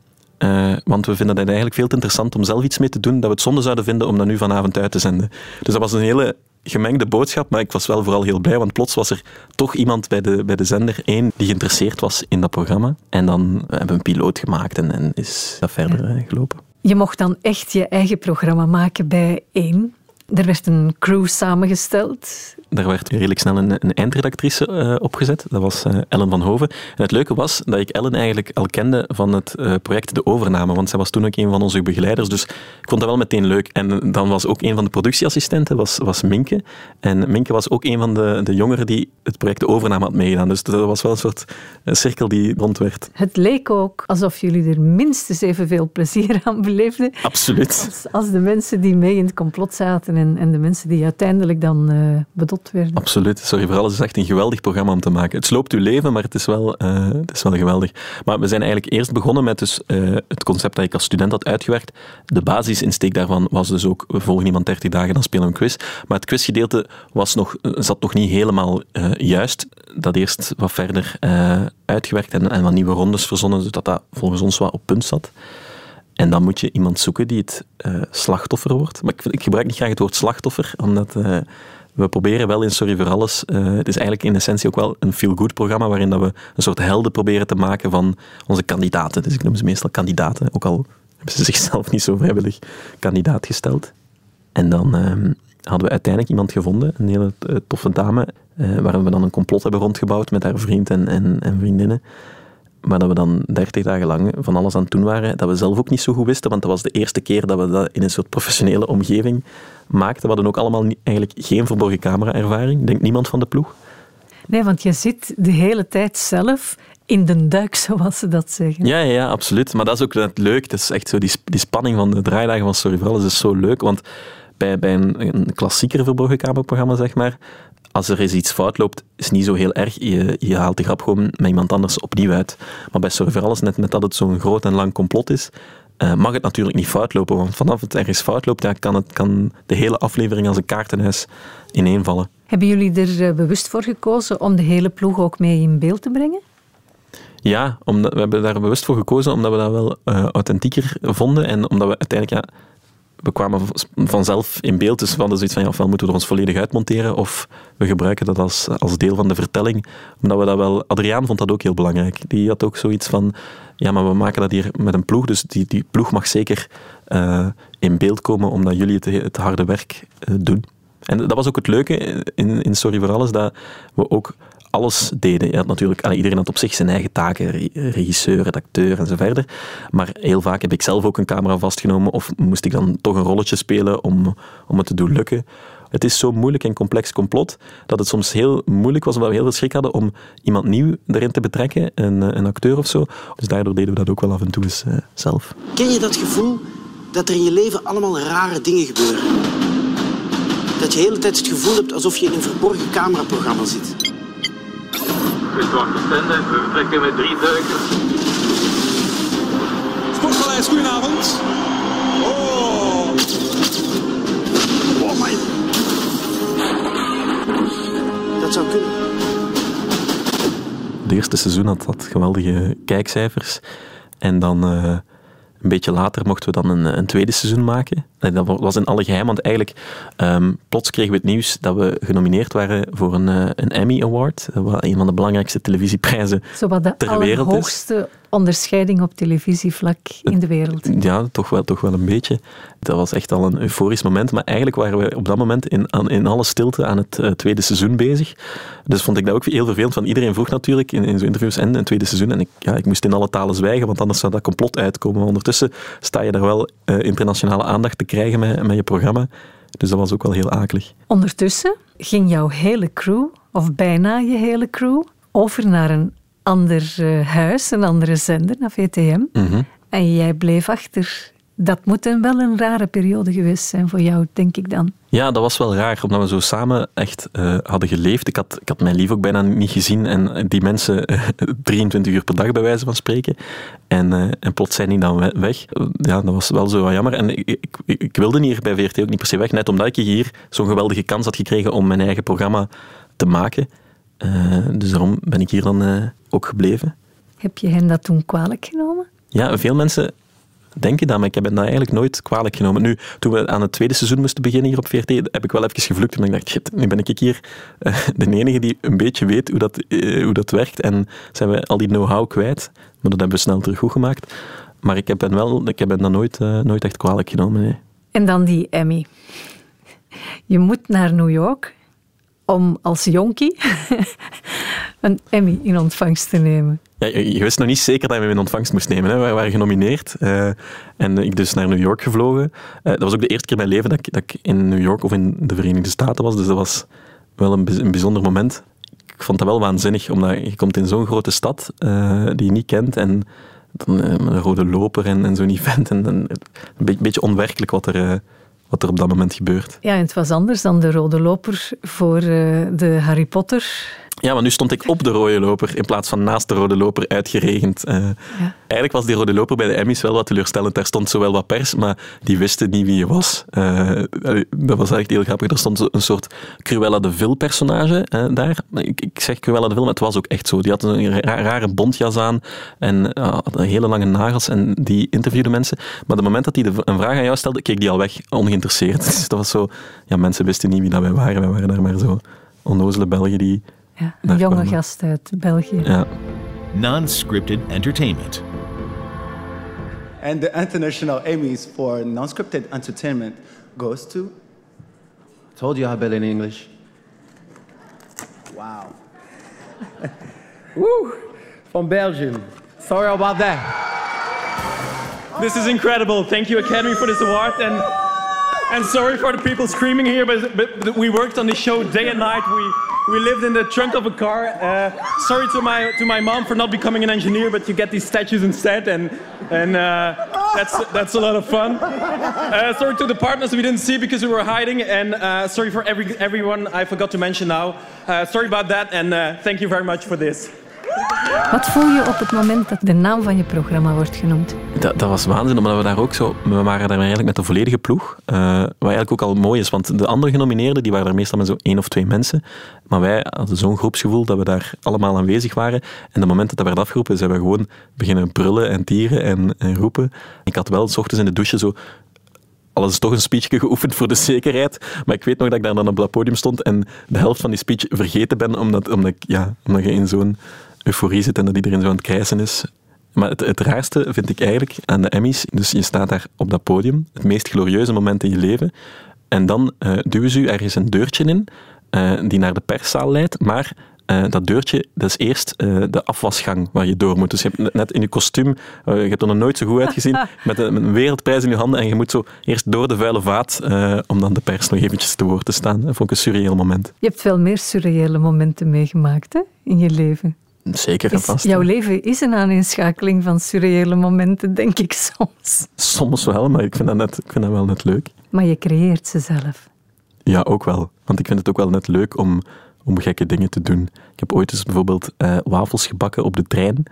want we vinden het eigenlijk veel te interessant om zelf iets mee te doen, dat we het zonde zouden vinden om dat nu vanavond uit te zenden. Dus dat was een hele gemengde boodschap, maar ik was wel vooral heel blij, want plots was er toch iemand bij de, bij de zender, één, die geïnteresseerd was in dat programma. En dan hebben we een piloot gemaakt en, en is dat verder ja. Eh, gelopen. Je mocht dan echt je eigen programma maken bij één. Er werd een crew samengesteld. Daar werd redelijk snel een, een eindredactrice uh, opgezet. Dat was uh, Ellen van Hoven. En het leuke was dat ik Ellen eigenlijk al kende van het uh, project De Overname. Want zij was toen ook een van onze begeleiders. Dus ik vond dat wel meteen leuk. En dan was ook een van de productieassistenten was, was Minke. En Minke was ook een van de, de jongeren die het project De Overname had meegedaan. Dus dat was wel een soort cirkel die rond werd. Het leek ook alsof jullie er minstens evenveel plezier aan beleefden. Absoluut. Als, als de mensen die mee in het complot zaten en, en de mensen die uiteindelijk dan uh, Absoluut. Sorry voor alles. Het is echt een geweldig programma om te maken. Het sloopt uw leven, maar het is wel, uh, het is wel geweldig. Maar we zijn eigenlijk eerst begonnen met dus, uh, het concept dat ik als student had uitgewerkt. De basisinsteek daarvan was dus ook, we volgen iemand 30 dagen, dan spelen we een quiz. Maar het quizgedeelte was nog, zat nog niet helemaal juist. Dat eerst wat verder uitgewerkt en, en wat nieuwe rondes verzonnen, zodat dat volgens ons wat op punt zat. En dan moet je iemand zoeken die het slachtoffer wordt. Maar ik, ik, gebruik niet graag het woord slachtoffer, omdat we proberen wel in Sorry voor Alles. Uh, het is eigenlijk in essentie ook wel een feel-good programma waarin dat we een soort helden proberen te maken van onze kandidaten. Dus ik noem ze meestal kandidaten, ook al hebben ze zichzelf niet zo vrijwillig kandidaat gesteld. En dan ehm, hadden we uiteindelijk iemand gevonden, een hele eh, toffe dame, eh, waar we dan een complot hebben rondgebouwd met haar vriend en, en, en vriendinnen. Maar dat we dan dertig dagen lang van alles aan het doen waren, dat we zelf ook niet zo goed wisten, want dat was de eerste keer dat we dat in een soort professionele omgeving maakten. We hadden ook allemaal niet- eigenlijk geen verborgen camera-ervaring. Denkt niemand van de ploeg. Nee, want je zit de hele tijd zelf in de duik, zoals ze dat zeggen. Ja, ja, absoluut. Maar dat is ook net leuk. Dat is echt zo die, die spanning van de draaidagen van Sorry voor Alles is zo leuk. Want bij, bij een, een klassieker verborgen cameraprogramma, zeg maar, als er eens iets fout loopt, is het niet zo heel erg. Je, je haalt de grap gewoon met iemand anders opnieuw uit. Maar bij Sorry voor Alles, net met dat het zo'n groot en lang complot is, eh, mag het natuurlijk niet fout lopen. Want vanaf het ergens fout loopt, ja, kan, het, kan de hele aflevering als een kaartenhuis ineenvallen. Hebben jullie er eh, bewust voor gekozen om de hele ploeg ook mee in beeld te brengen? Ja, omdat, we hebben daar bewust voor gekozen omdat we dat wel eh, authentieker vonden en omdat we uiteindelijk, ja, we kwamen vanzelf in beeld, dus we hadden zoiets van, ja, ofwel moeten we ons volledig uitmonteren of we gebruiken dat als, als deel van de vertelling, omdat we dat wel, Adriaan vond dat ook heel belangrijk. Die had ook zoiets van, ja, maar we maken dat hier met een ploeg, dus die, die ploeg mag zeker eh, in beeld komen omdat jullie het, het harde werk eh, doen. En dat was ook het leuke in, in Sorry voor Alles, dat we ook alles deden. Je had natuurlijk, iedereen had op zich zijn eigen taken, re- regisseur, redacteur en zo verder. Maar heel vaak heb ik zelf ook een camera vastgenomen of moest ik dan toch een rolletje spelen om, om het te doen lukken. Het is zo moeilijk en complex complot dat het soms heel moeilijk was, omdat we heel veel schrik hadden om iemand nieuw erin te betrekken, een, een acteur of zo. Dus daardoor deden we dat ook wel af en toe eens eh, zelf. Ken je dat gevoel dat er in je leven allemaal rare dingen gebeuren? Dat je de hele tijd het gevoel hebt alsof je in een verborgen cameraprogramma zit. Kustwacht Stende, we vertrekken met drie duikers. Sportpaleis, goedenavond. Oh. Oh my. Dat zou kunnen. Het eerste seizoen had dat geweldige kijkcijfers. En dan eh, een beetje later mochten we dan een, een tweede seizoen maken. En dat was in alle geheim, want eigenlijk ehm, plots kregen we het nieuws dat we genomineerd waren voor een, eh, een Emmy Award. Dat was een van de belangrijkste televisieprijzen Zowat de ter wereld is. Onderscheiding op televisievlak in de wereld. Ja, toch wel, toch wel een beetje. Dat was echt al een euforisch moment. Maar eigenlijk waren we op dat moment in, in alle stilte aan het eh, tweede seizoen bezig. Dus vond ik dat ook heel vervelend. Van iedereen vroeg natuurlijk in, in zo'n interviews en een tweede seizoen. En ik, ja, ik moest in alle talen zwijgen, want anders zou dat complot uitkomen. Maar ondertussen sta je daar wel eh, internationale aandacht te krijgen met, met je programma. Dus dat was ook wel heel akelig. Ondertussen ging jouw hele crew, of bijna je hele crew, over naar een ander eh, huis, een andere zender, naar VTM. Mhm. En jij bleef achter. Dat moet een, wel een rare periode geweest zijn voor jou, denk ik dan. Ja, dat was wel raar, omdat we zo samen echt eh, hadden geleefd. Ik had, ik had mijn lief ook bijna niet gezien en die mensen eh, 23 uur per dag bij wijze van spreken. En, eh, en plots zijn die dan we- weg. Eh, Ja, dat was wel zo wat jammer. En ik, ik, ik- wilde hier bij VRT ook niet per se weg, net omdat ik hier zo'n geweldige kans had gekregen om mijn eigen programma te maken. Eh, dus daarom ben ik hier dan eh, ook gebleven. Heb je hen dat toen kwalijk genomen? Ja, veel mensen denken dat, maar ik heb hen dat eigenlijk nooit kwalijk genomen. Nu, toen we aan het tweede seizoen moesten beginnen hier op VRT, heb ik wel even gevlucht. Maar ik dacht, shit, nu ben ik hier eh, de enige die een beetje weet hoe dat, eh, hoe dat werkt. En zijn we al die know-how kwijt. Maar dat hebben we snel terug goed gemaakt. Maar ik heb hen, wel, ik heb hen dat nooit, eh, nooit echt kwalijk genomen. Nee. En dan die Emmy. Je moet naar New York om als jonkie een Emmy in ontvangst te nemen. Ja, je, wist nog niet zeker dat je hem in ontvangst moest nemen. Hè. We waren genomineerd eh, en ik dus naar New York gevlogen. Eh, dat was ook de eerste keer in mijn leven dat ik, dat ik in New York of in de Verenigde Staten was. Dus dat was wel een, bijz- een bijzonder moment. Ik vond dat wel waanzinnig, omdat je komt in zo'n grote stad eh, die je niet kent en dan, een rode loper en, zo'n event. En, en een be- beetje onwerkelijk wat er, wat er op dat moment gebeurt. Ja, en het was anders dan de rode loper voor eh, de Harry Potter. Ja, maar nu stond ik op de rode loper in plaats van naast de rode loper uitgeregend. Eh, Eigenlijk was die rode loper bij de Emmys wel wat teleurstellend. Daar stond zowel wat pers, maar die wisten niet wie je was. Eh, dat was echt heel grappig. Er stond een soort Cruella de Vil personage eh, daar. Ik, ik zeg Cruella de Vil, maar het was ook echt zo. Die had een ra- rare bontjas aan en had hele lange nagels en die interviewde mensen. Maar op het moment dat hij een vraag aan jou stelde, keek die al weg, ongeïnteresseerd. Dus dat was zo... Ja, mensen wisten niet wie dat wij waren. Wij waren daar maar zo onnozele Belgen die... Ja, een daar jonge kwamen. gast uit België. Ja. Non-scripted entertainment. And the international Emmys for non-scripted entertainment goes to. Told you I bet in English. Wow. Woo! From Belgium. Sorry about that. This is incredible. Thank you, Academy, for this award. And, and sorry for the people screaming here, but, but we worked on this show day and night. We, we lived in the trunk of a car. Uh, sorry to my, to my mom for not becoming an engineer, but to get these statues instead. And, and uh, that's, that's a lot of fun. Uh, sorry to the partners we didn't see because we were hiding. And uh, sorry for every, everyone I forgot to mention now. Uh, sorry about that. And uh, thank you very much for this. Wat voel je op het moment dat de naam van je programma wordt genoemd? Dat, dat was waanzin, omdat we daar ook zo... We waren daar eigenlijk met de volledige ploeg. eh, wat eigenlijk ook al mooi is, want de andere genomineerden die waren er meestal met zo één of twee mensen. Maar wij hadden zo'n groepsgevoel dat we daar allemaal aanwezig waren. En de moment dat dat werd afgeroepen, zijn we gewoon beginnen brullen en tieren en, en roepen. Ik had wel s ochtends in de douche zo alles is toch een speechje geoefend voor de zekerheid. Maar ik weet nog dat ik daar dan op dat podium stond en de helft van die speech vergeten ben, omdat, omdat, ja, omdat je in zo'n euforie zit en dat iedereen zo aan het krijsen is. Maar het, het raarste vind ik eigenlijk aan de Emmys, dus je staat daar op dat podium, het meest glorieuze moment in je leven, en dan eh, duwen ze u ergens een deurtje in, eh, die naar de perszaal leidt, maar eh, dat deurtje, dat is eerst de afwasgang waar je door moet. Dus je hebt net in je kostuum, je hebt er nog nooit zo goed uitgezien, met een, met een wereldprijs in je handen en je moet zo eerst door de vuile vaat om dan de pers nog eventjes te woord te staan. Dat vond ik een surreëel moment. Je hebt veel meer surreële momenten meegemaakt hè, in je leven. Zeker en Is- vast. jouw leven is een aaneenschakeling van surreële momenten, denk ik soms. Soms wel, maar ik vind, dat net, ik vind dat wel net leuk. Maar je creëert ze zelf. Ja, ook wel. Want ik vind het ook wel net leuk om, om gekke dingen te doen. Ik heb ooit eens bijvoorbeeld eh, wafels gebakken op de trein,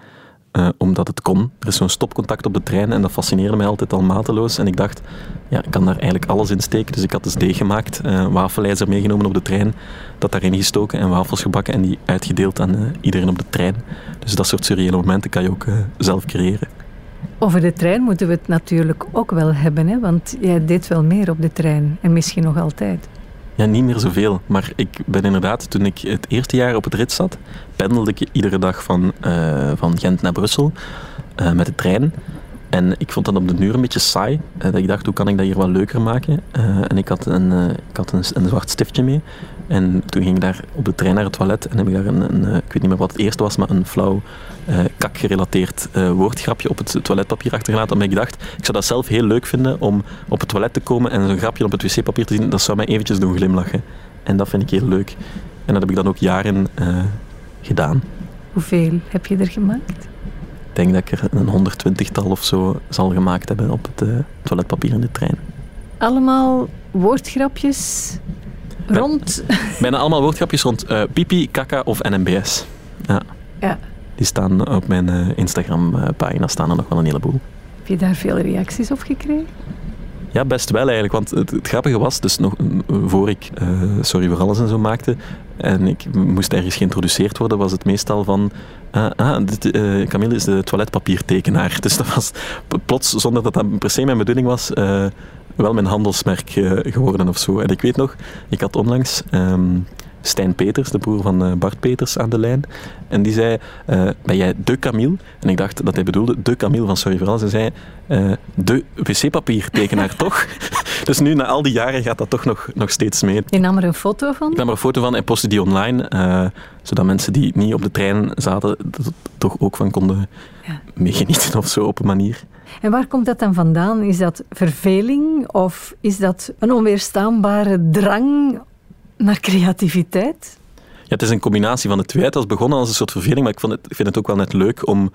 eh, omdat het kon. Er is zo'n stopcontact op de trein en dat fascineerde mij altijd al mateloos. En ik dacht, ja, ik kan daar eigenlijk alles in steken. Dus ik had dus deeg gemaakt, eh meegenomen op de trein, dat daarin gestoken en wafels gebakken en die uitgedeeld aan eh, iedereen op de trein. Dus dat soort surreële momenten kan je ook zelf creëren. Over de trein moeten we het natuurlijk ook wel hebben, hè? want jij deed wel meer op de trein en misschien nog altijd. Ja, niet meer zoveel. Maar ik ben inderdaad, toen ik het eerste jaar op het rit zat, pendelde ik iedere dag van, eh, van Gent naar Brussel eh, met de trein. En ik vond dat op de duur een beetje saai. Dat ik dacht, hoe kan ik dat hier wat leuker maken? Eh, en ik had, een, ik had een, een zwart stiftje mee. En toen ging ik daar op de trein naar het toilet en heb ik daar een, een eh, ik weet niet meer wat het eerste was, maar een flauw eh kakgerelateerd eh, woordgrapje op het toiletpapier achtergelaten. Omdat ik dacht, ik zou dat zelf heel leuk vinden om op het toilet te komen en zo'n grapje op het wc-papier te zien. Dat zou mij eventjes doen glimlachen. En dat vind ik heel leuk. En dat heb ik dan ook jaren gedaan. Hoeveel heb je er gemaakt? Ik denk dat ik er een 120-tal of zo zal gemaakt hebben op het toiletpapier in de trein. Allemaal woordgrapjes rond. Bijna allemaal woordgrapjes rond eh, pipi, kaka of NMBS. Ja. Ja. Die staan op mijn eh, Instagram-pagina staan er nog wel een heleboel. Heb je daar veel reacties op gekregen? Ja, best wel eigenlijk. Want het, het grappige was, dus nog eh, voor ik eh, Sorry voor Alles en zo maakte, en ik moest ergens geïntroduceerd worden, was het meestal van... ah, ah, dit, eh, Camille is de toiletpapiertekenaar. Dus dat was plots, zonder dat dat per se mijn bedoeling was, eh, wel mijn handelsmerk eh, geworden of zo. En ik weet nog, ik had onlangs... ehm, Stijn Peters, de broer van eh, Bart Peters, aan de lijn. En die zei, eh, ben jij de Camille? En ik dacht dat hij bedoelde de Camille van Sorry voor Alles. En zei, eh, de wc-papiertekenaar toch? Dus nu, na al die jaren, gaat dat toch nog, nog steeds mee. Je nam er een foto van? Ik nam er een foto van en postte die online, zodat mensen die niet op de trein zaten, er toch ook van konden meegenieten of zo op een manier. En waar komt dat dan vandaan? Is dat verveling of is dat een onweerstaanbare drang naar creativiteit? Ja, het is een combinatie van de twee. Het was begonnen als een soort verveling, maar ik, vond het, ik vind het ook wel net leuk om,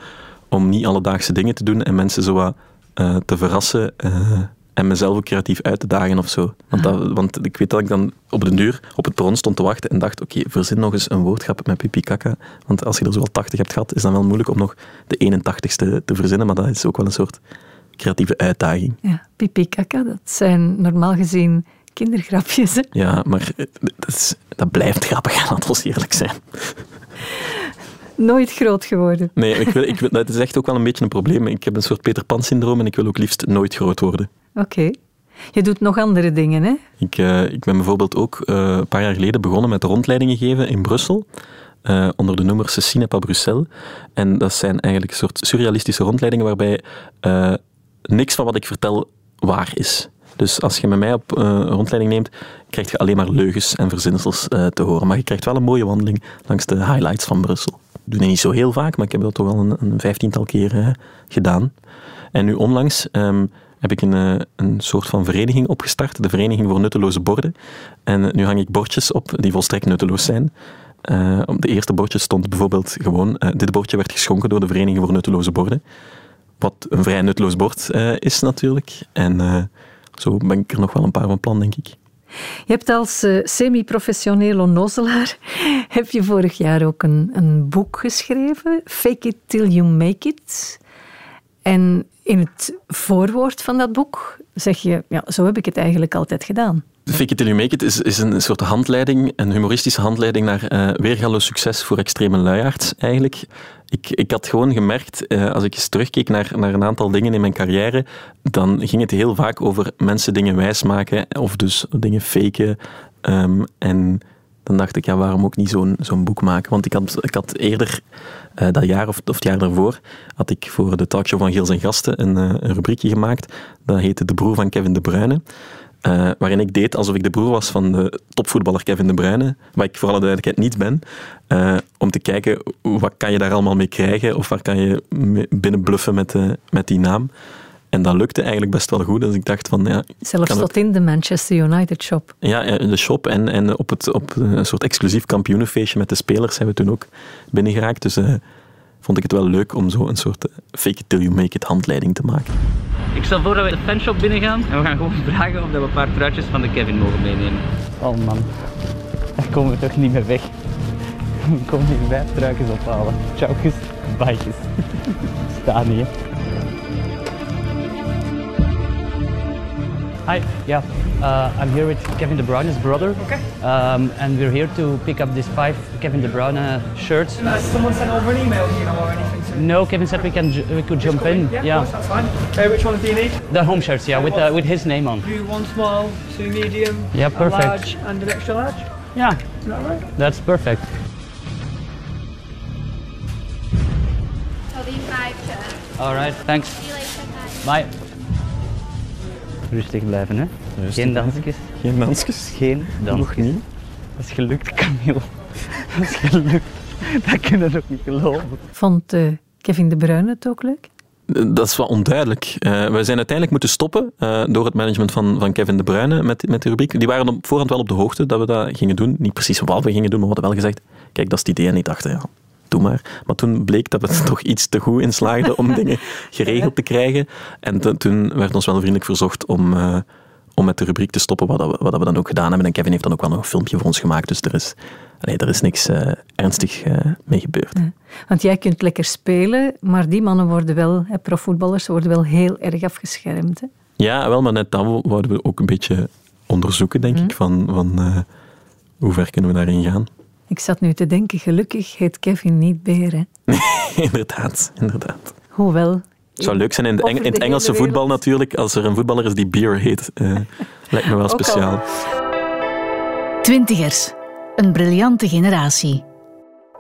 om niet alledaagse dingen te doen en mensen zo wat eh, te verrassen eh, en mezelf ook creatief uit te dagen of zo. Want, dat, want ik weet dat ik dan op de deur op het perron stond te wachten en dacht, oké, verzin nog eens een woordgrap met pipi kaka. Want als je er zo al 80 hebt gehad, is dan wel moeilijk om nog de 81ste te verzinnen, maar dat is ook wel een soort creatieve uitdaging. Ja, pipi kaka, dat zijn normaal gezien kindergrapjes. Hè? Ja, maar eh, dat, is, dat blijft grappig, laten we eerlijk zijn. Nooit groot geworden. Nee, ik wil, ik wil, dat is echt ook wel een beetje een probleem. Ik heb een soort Peter Pan-syndroom en ik wil ook liefst nooit groot worden. Oké. Je doet nog andere dingen, hè? Ik, eh, ik ben bijvoorbeeld ook eh, een paar jaar geleden begonnen met rondleidingen geven in Brussel. onder de noemer Cecine pas Bruxelles. En dat zijn eigenlijk een soort surrealistische rondleidingen waarbij niks van wat ik vertel waar is. Dus als je met mij op uh, rondleiding neemt, krijg je alleen maar leugens en verzinsels uh, te horen. Maar je krijgt wel een mooie wandeling langs de highlights van Brussel. Ik doe dat niet zo heel vaak, maar ik heb dat toch wel een, een vijftiental keer uh, gedaan. En nu onlangs um, heb ik een, een soort van vereniging opgestart, de Vereniging voor Nutteloze Borden. En nu hang ik bordjes op die volstrekt nutteloos zijn. Op de eerste bordje stond bijvoorbeeld gewoon: dit bordje werd geschonken door de Vereniging voor Nutteloze Borden. Wat een vrij nutteloos bord is natuurlijk. En zo ben ik er nog wel een paar van plan, denk ik. Je hebt als semi-professioneel onnozelaar heb je vorig jaar ook een, een boek geschreven, Fake It Till You Make It. En in het voorwoord van dat boek zeg je, ja, zo heb ik het eigenlijk altijd gedaan. Fake it till you make it is, is een soort handleiding, een humoristische handleiding naar uh, weergaloos succes voor extreme luiaards eigenlijk. Ik, ik had gewoon gemerkt, uh, als ik eens terugkeek naar, naar een aantal dingen in mijn carrière, dan ging het heel vaak over mensen dingen wijsmaken of dus dingen faken. Um, en dan dacht ik, ja, waarom ook niet zo'n zo'n boek maken? Want ik had, ik had eerder, uh, dat jaar of, of het jaar daarvoor, had ik voor de talkshow van Giels en Gasten een, uh, een rubriekje gemaakt. Dat heette De Broer van Kevin De Bruyne. Uh, waarin ik deed alsof ik de broer was van de topvoetballer Kevin De Bruyne, waar ik voor alle duidelijkheid niet ben, uh, om te kijken wat kan je daar allemaal mee krijgen of waar kan je binnenbluffen met, uh, met die naam. En dat lukte eigenlijk best wel goed. Dus ik dacht van, ja, Zelfs tot ook... in de Manchester United shop. Ja, in de shop en, en op, het, op een soort exclusief kampioenenfeestje met de spelers zijn we toen ook binnengeraakt. Dus vond ik het wel leuk om zo een soort fake it till you make it handleiding te maken. Ik stel voor dat we de fanshop binnen gaan en we gaan gewoon vragen of we een paar truitjes van de Kevin mogen meenemen. Oh man, daar komen we toch niet meer weg. We komen hier vijf truitjes ophalen. Tjaukjes, bijtjes. Staan hier. Hi, yeah, uh, I'm here with Kevin De Bruyne's brother. Okay. Um, and we're here to pick up these five Kevin De Bruyne shirts. Has someone sent over an email, you know, or anything? To... No, Kevin said we can we could Just jump in. Yeah, yeah. Course, that's fine. Uh, which ones do you need? The home shirts, yeah, with uh, with his name on. Do one small, two medium, Yeah, a perfect. large, and an extra large. Yeah, Is that right? that's perfect. So these five to All right, thanks. see you later. Bye. Rustig blijven, hè? Geen dansjes. Geen dansjes? Geen dansjes. Nog niet. Dat is gelukt, Camille. Dat is gelukt. Dat kunnen we nog niet geloven. Vond uh, Kevin De Bruyne het ook leuk? Dat is wel onduidelijk. Uh, we zijn uiteindelijk moeten stoppen uh, door het management van, van Kevin De Bruyne met, met de rubriek. Die waren op voorhand wel op de hoogte dat we dat gingen doen. Niet precies wat we gingen doen, maar we hadden wel gezegd, kijk, dat is het idee. En ik dacht, ja, doe maar. Maar toen bleek dat we er toch iets te goed in slaagden om dingen geregeld te krijgen. En to, toen werd ons wel vriendelijk verzocht om, uh, om met de rubriek te stoppen, wat, we, wat we dan ook gedaan hebben. En Kevin heeft dan ook wel nog een filmpje voor ons gemaakt, dus er is, nee, er is niks uh, ernstig uh, mee gebeurd. Ja. Want jij kunt lekker spelen, maar die mannen worden wel, hè, profvoetballers, worden wel heel erg afgeschermd. Hè? Ja, wel, maar net dat wouden we ook een beetje onderzoeken, denk mm. ik, van, van hoe ver kunnen we daarin gaan. Ik zat nu te denken, gelukkig heet Kevin niet Beer. Hè? inderdaad, inderdaad. Hoewel. Het zou leuk zijn in, Eng in het Engelse voetbal natuurlijk, als er een voetballer is die Beer heet. Uh, lijkt me wel speciaal. Twintigers. Een briljante generatie.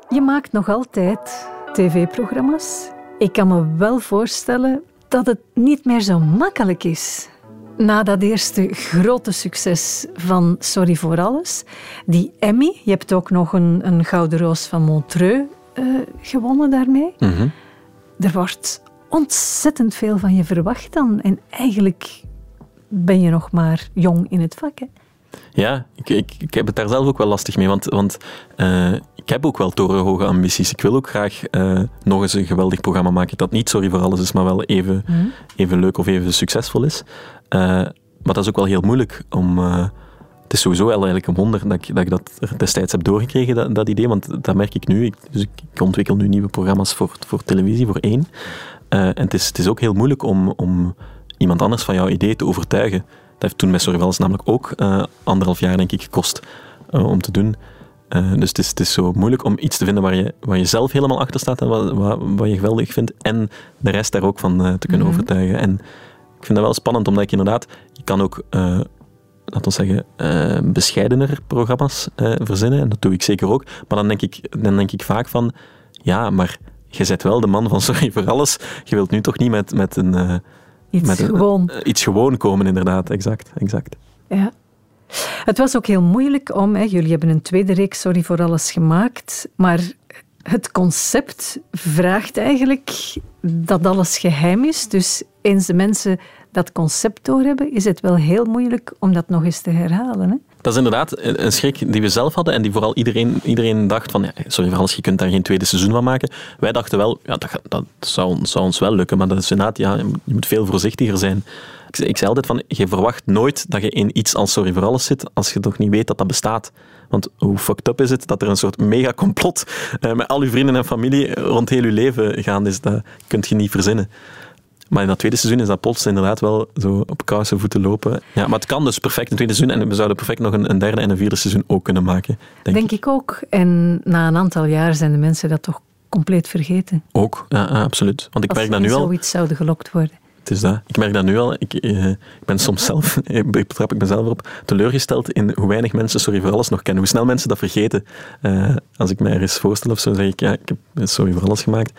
Je maakt nog altijd tv-programma's. Ik kan me wel voorstellen dat het niet meer zo makkelijk is. Na dat eerste grote succes van Sorry voor Alles, die Emmy, je hebt ook nog een, een Gouden Roos van Montreux uh, gewonnen daarmee. Mm -hmm. Er wordt ontzettend veel van je verwacht dan. En eigenlijk ben je nog maar jong in het vak. Hè? Ja, ik, ik, ik, heb het daar zelf ook wel lastig mee. Want, want uh, ik heb ook wel torenhoge ambities. Ik wil ook graag uh, nog eens een geweldig programma maken dat niet sorry voor alles is, maar wel even, mm. even leuk of even succesvol is. Uh, maar dat is ook wel heel moeilijk om... het is sowieso eigenlijk een wonder dat ik dat, ik dat destijds heb doorgekregen, dat, dat idee. Want dat merk ik nu. Ik, dus ik, ik ontwikkel nu nieuwe programma's voor, voor televisie, voor één. En het is, het is ook heel moeilijk om, om iemand anders van jouw idee te overtuigen. Dat heeft toen bij Sorry namelijk ook uh, anderhalf jaar, denk ik, gekost uh, om te doen. Uh, dus het is, het is zo moeilijk om iets te vinden waar je, waar je zelf helemaal achter staat en wat, wat, wat je geweldig vindt. En de rest daar ook van te kunnen mm-hmm. overtuigen. En ik vind dat wel spannend, omdat ik inderdaad... Je kan ook, laten we zeggen, bescheidener programma's verzinnen. En dat doe ik zeker ook. Maar dan denk ik, dan denk ik vaak van... Ja, maar je bent wel de man van Sorry voor Alles. Je wilt nu toch niet met, met een Iets met een- gewoon. eh, iets gewoon komen, inderdaad. Exact, exact. Ja. Het was ook heel moeilijk om, hè, jullie hebben een tweede reeks Sorry voor alles gemaakt, maar het concept vraagt eigenlijk dat alles geheim is. Dus eens de mensen dat concept doorhebben, is het wel heel moeilijk om dat nog eens te herhalen. Hè? Dat is inderdaad een schrik die we zelf hadden en die vooral iedereen, iedereen dacht van, ja, sorry voor alles, je kunt daar geen tweede seizoen van maken. Wij dachten wel, ja, dat, dat zou, zou ons wel lukken, maar is inderdaad, ja, je moet veel voorzichtiger zijn. Ik, zei- altijd van, je verwacht nooit dat je in iets als Sorry voor alles zit, als je toch niet weet dat dat bestaat. Want hoe fucked up is het dat er een soort mega complot eh, met al je vrienden en familie rond heel je leven gaande is. Dat kun je niet verzinnen. Maar in dat tweede seizoen is dat plots inderdaad wel zo op kousen voeten lopen. Ja, maar het kan dus perfect een tweede seizoen en we zouden perfect nog een, een derde en een vierde seizoen ook kunnen maken. Denk, Denk ik ook. En na een aantal jaar zijn de mensen dat toch compleet vergeten. Ook, ja, ja, absoluut. Want ik Als merk dat nu al. zoiets zouden gelokt worden. Het is dat. Ik merk dat nu al. Ik, eh, ik ben soms zelf, ik betrap ik mezelf erop, teleurgesteld in hoe weinig mensen Sorry voor Alles nog kennen. Hoe snel mensen dat vergeten. Eh, als ik mij ergens voorstel of zo, zeg ik, ja, ik heb Sorry voor Alles gemaakt.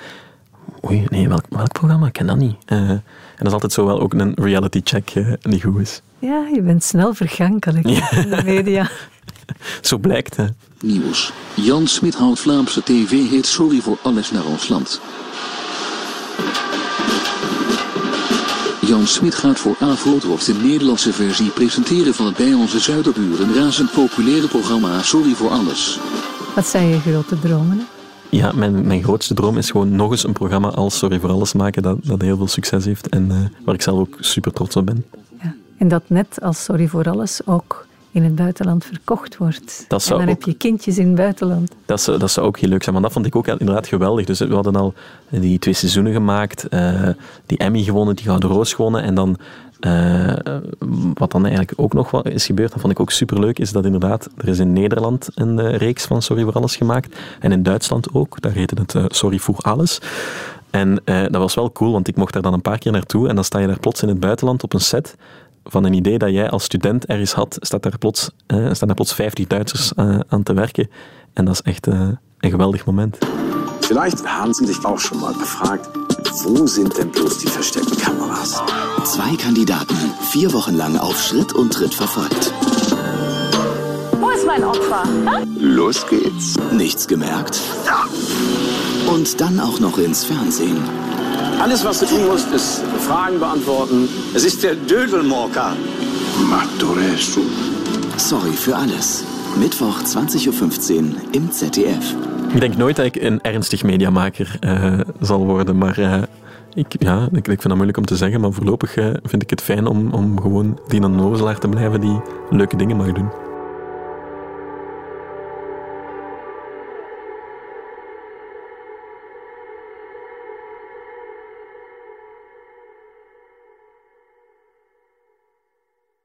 Oei, nee, welk, welk programma? Ik ken dat niet. Eh, en dat is altijd zo wel ook een reality check eh, die goed is. Ja, je bent snel vergankelijk in de media. Zo blijkt, hè. Nieuws. Jan Smit houdt Vlaamse tv heet Sorry voor alles naar ons land. Jan Smit gaat voor Avro de Nederlandse versie presenteren van het bij onze zuiderburen razend populaire programma Sorry voor alles. Wat zijn je grote dromen? Ja, mijn, mijn grootste droom is gewoon nog eens een programma als Sorry voor Alles maken dat, dat heel veel succes heeft en eh, waar ik zelf ook super trots op ben. En dat net als Sorry voor Alles ook in het buitenland verkocht wordt. Dat zou en dan ook- heb je kindjes in het buitenland. Dat zou, dat zou ook heel leuk zijn, maar dat vond ik ook inderdaad geweldig. Dus we hadden al die twee seizoenen gemaakt, eh, die Emmy gewonnen, die Gouden Roos gewonnen. En dan, eh, wat dan eigenlijk ook nog is gebeurd, dat vond ik ook superleuk, is dat inderdaad, er is in Nederland een eh, reeks van Sorry voor Alles gemaakt. En in Duitsland ook, daar heette het Sorry voor Alles. En dat was wel cool, want ik mocht daar dan een paar keer naartoe en dan sta je daar plots in het buitenland op een set van een idee dat jij als student ergens had, staat daar plots, eh, staan daar plots 50 Duitsers eh, aan te werken. En dat is echt eh, een geweldig moment. Vielleicht haben Sie sich auch schon mal gefragt, wo sind denn bloß die versteckten Kameras? Zwei Kandidaten, vier Wochen lang auf Schritt und Tritt verfolgt. Wo ist mein Opfer? Los geht's. Nichts gemerkt? Und dann auch noch ins Fernsehen. Alles, was du tun musst, ist Fragen beantworten. Es ist der Dödelmorka. Martoresu. Sorry für alles. Mittwoch 20.15 Uhr im ZDF. Ik denk nooit dat ik een ernstig mediamaker eh, zal worden, maar eh, ik, ja, ik, ik vind dat moeilijk om te zeggen, maar voorlopig eh, vind ik het fijn om, om gewoon die onnozelaar te blijven die leuke dingen mag doen.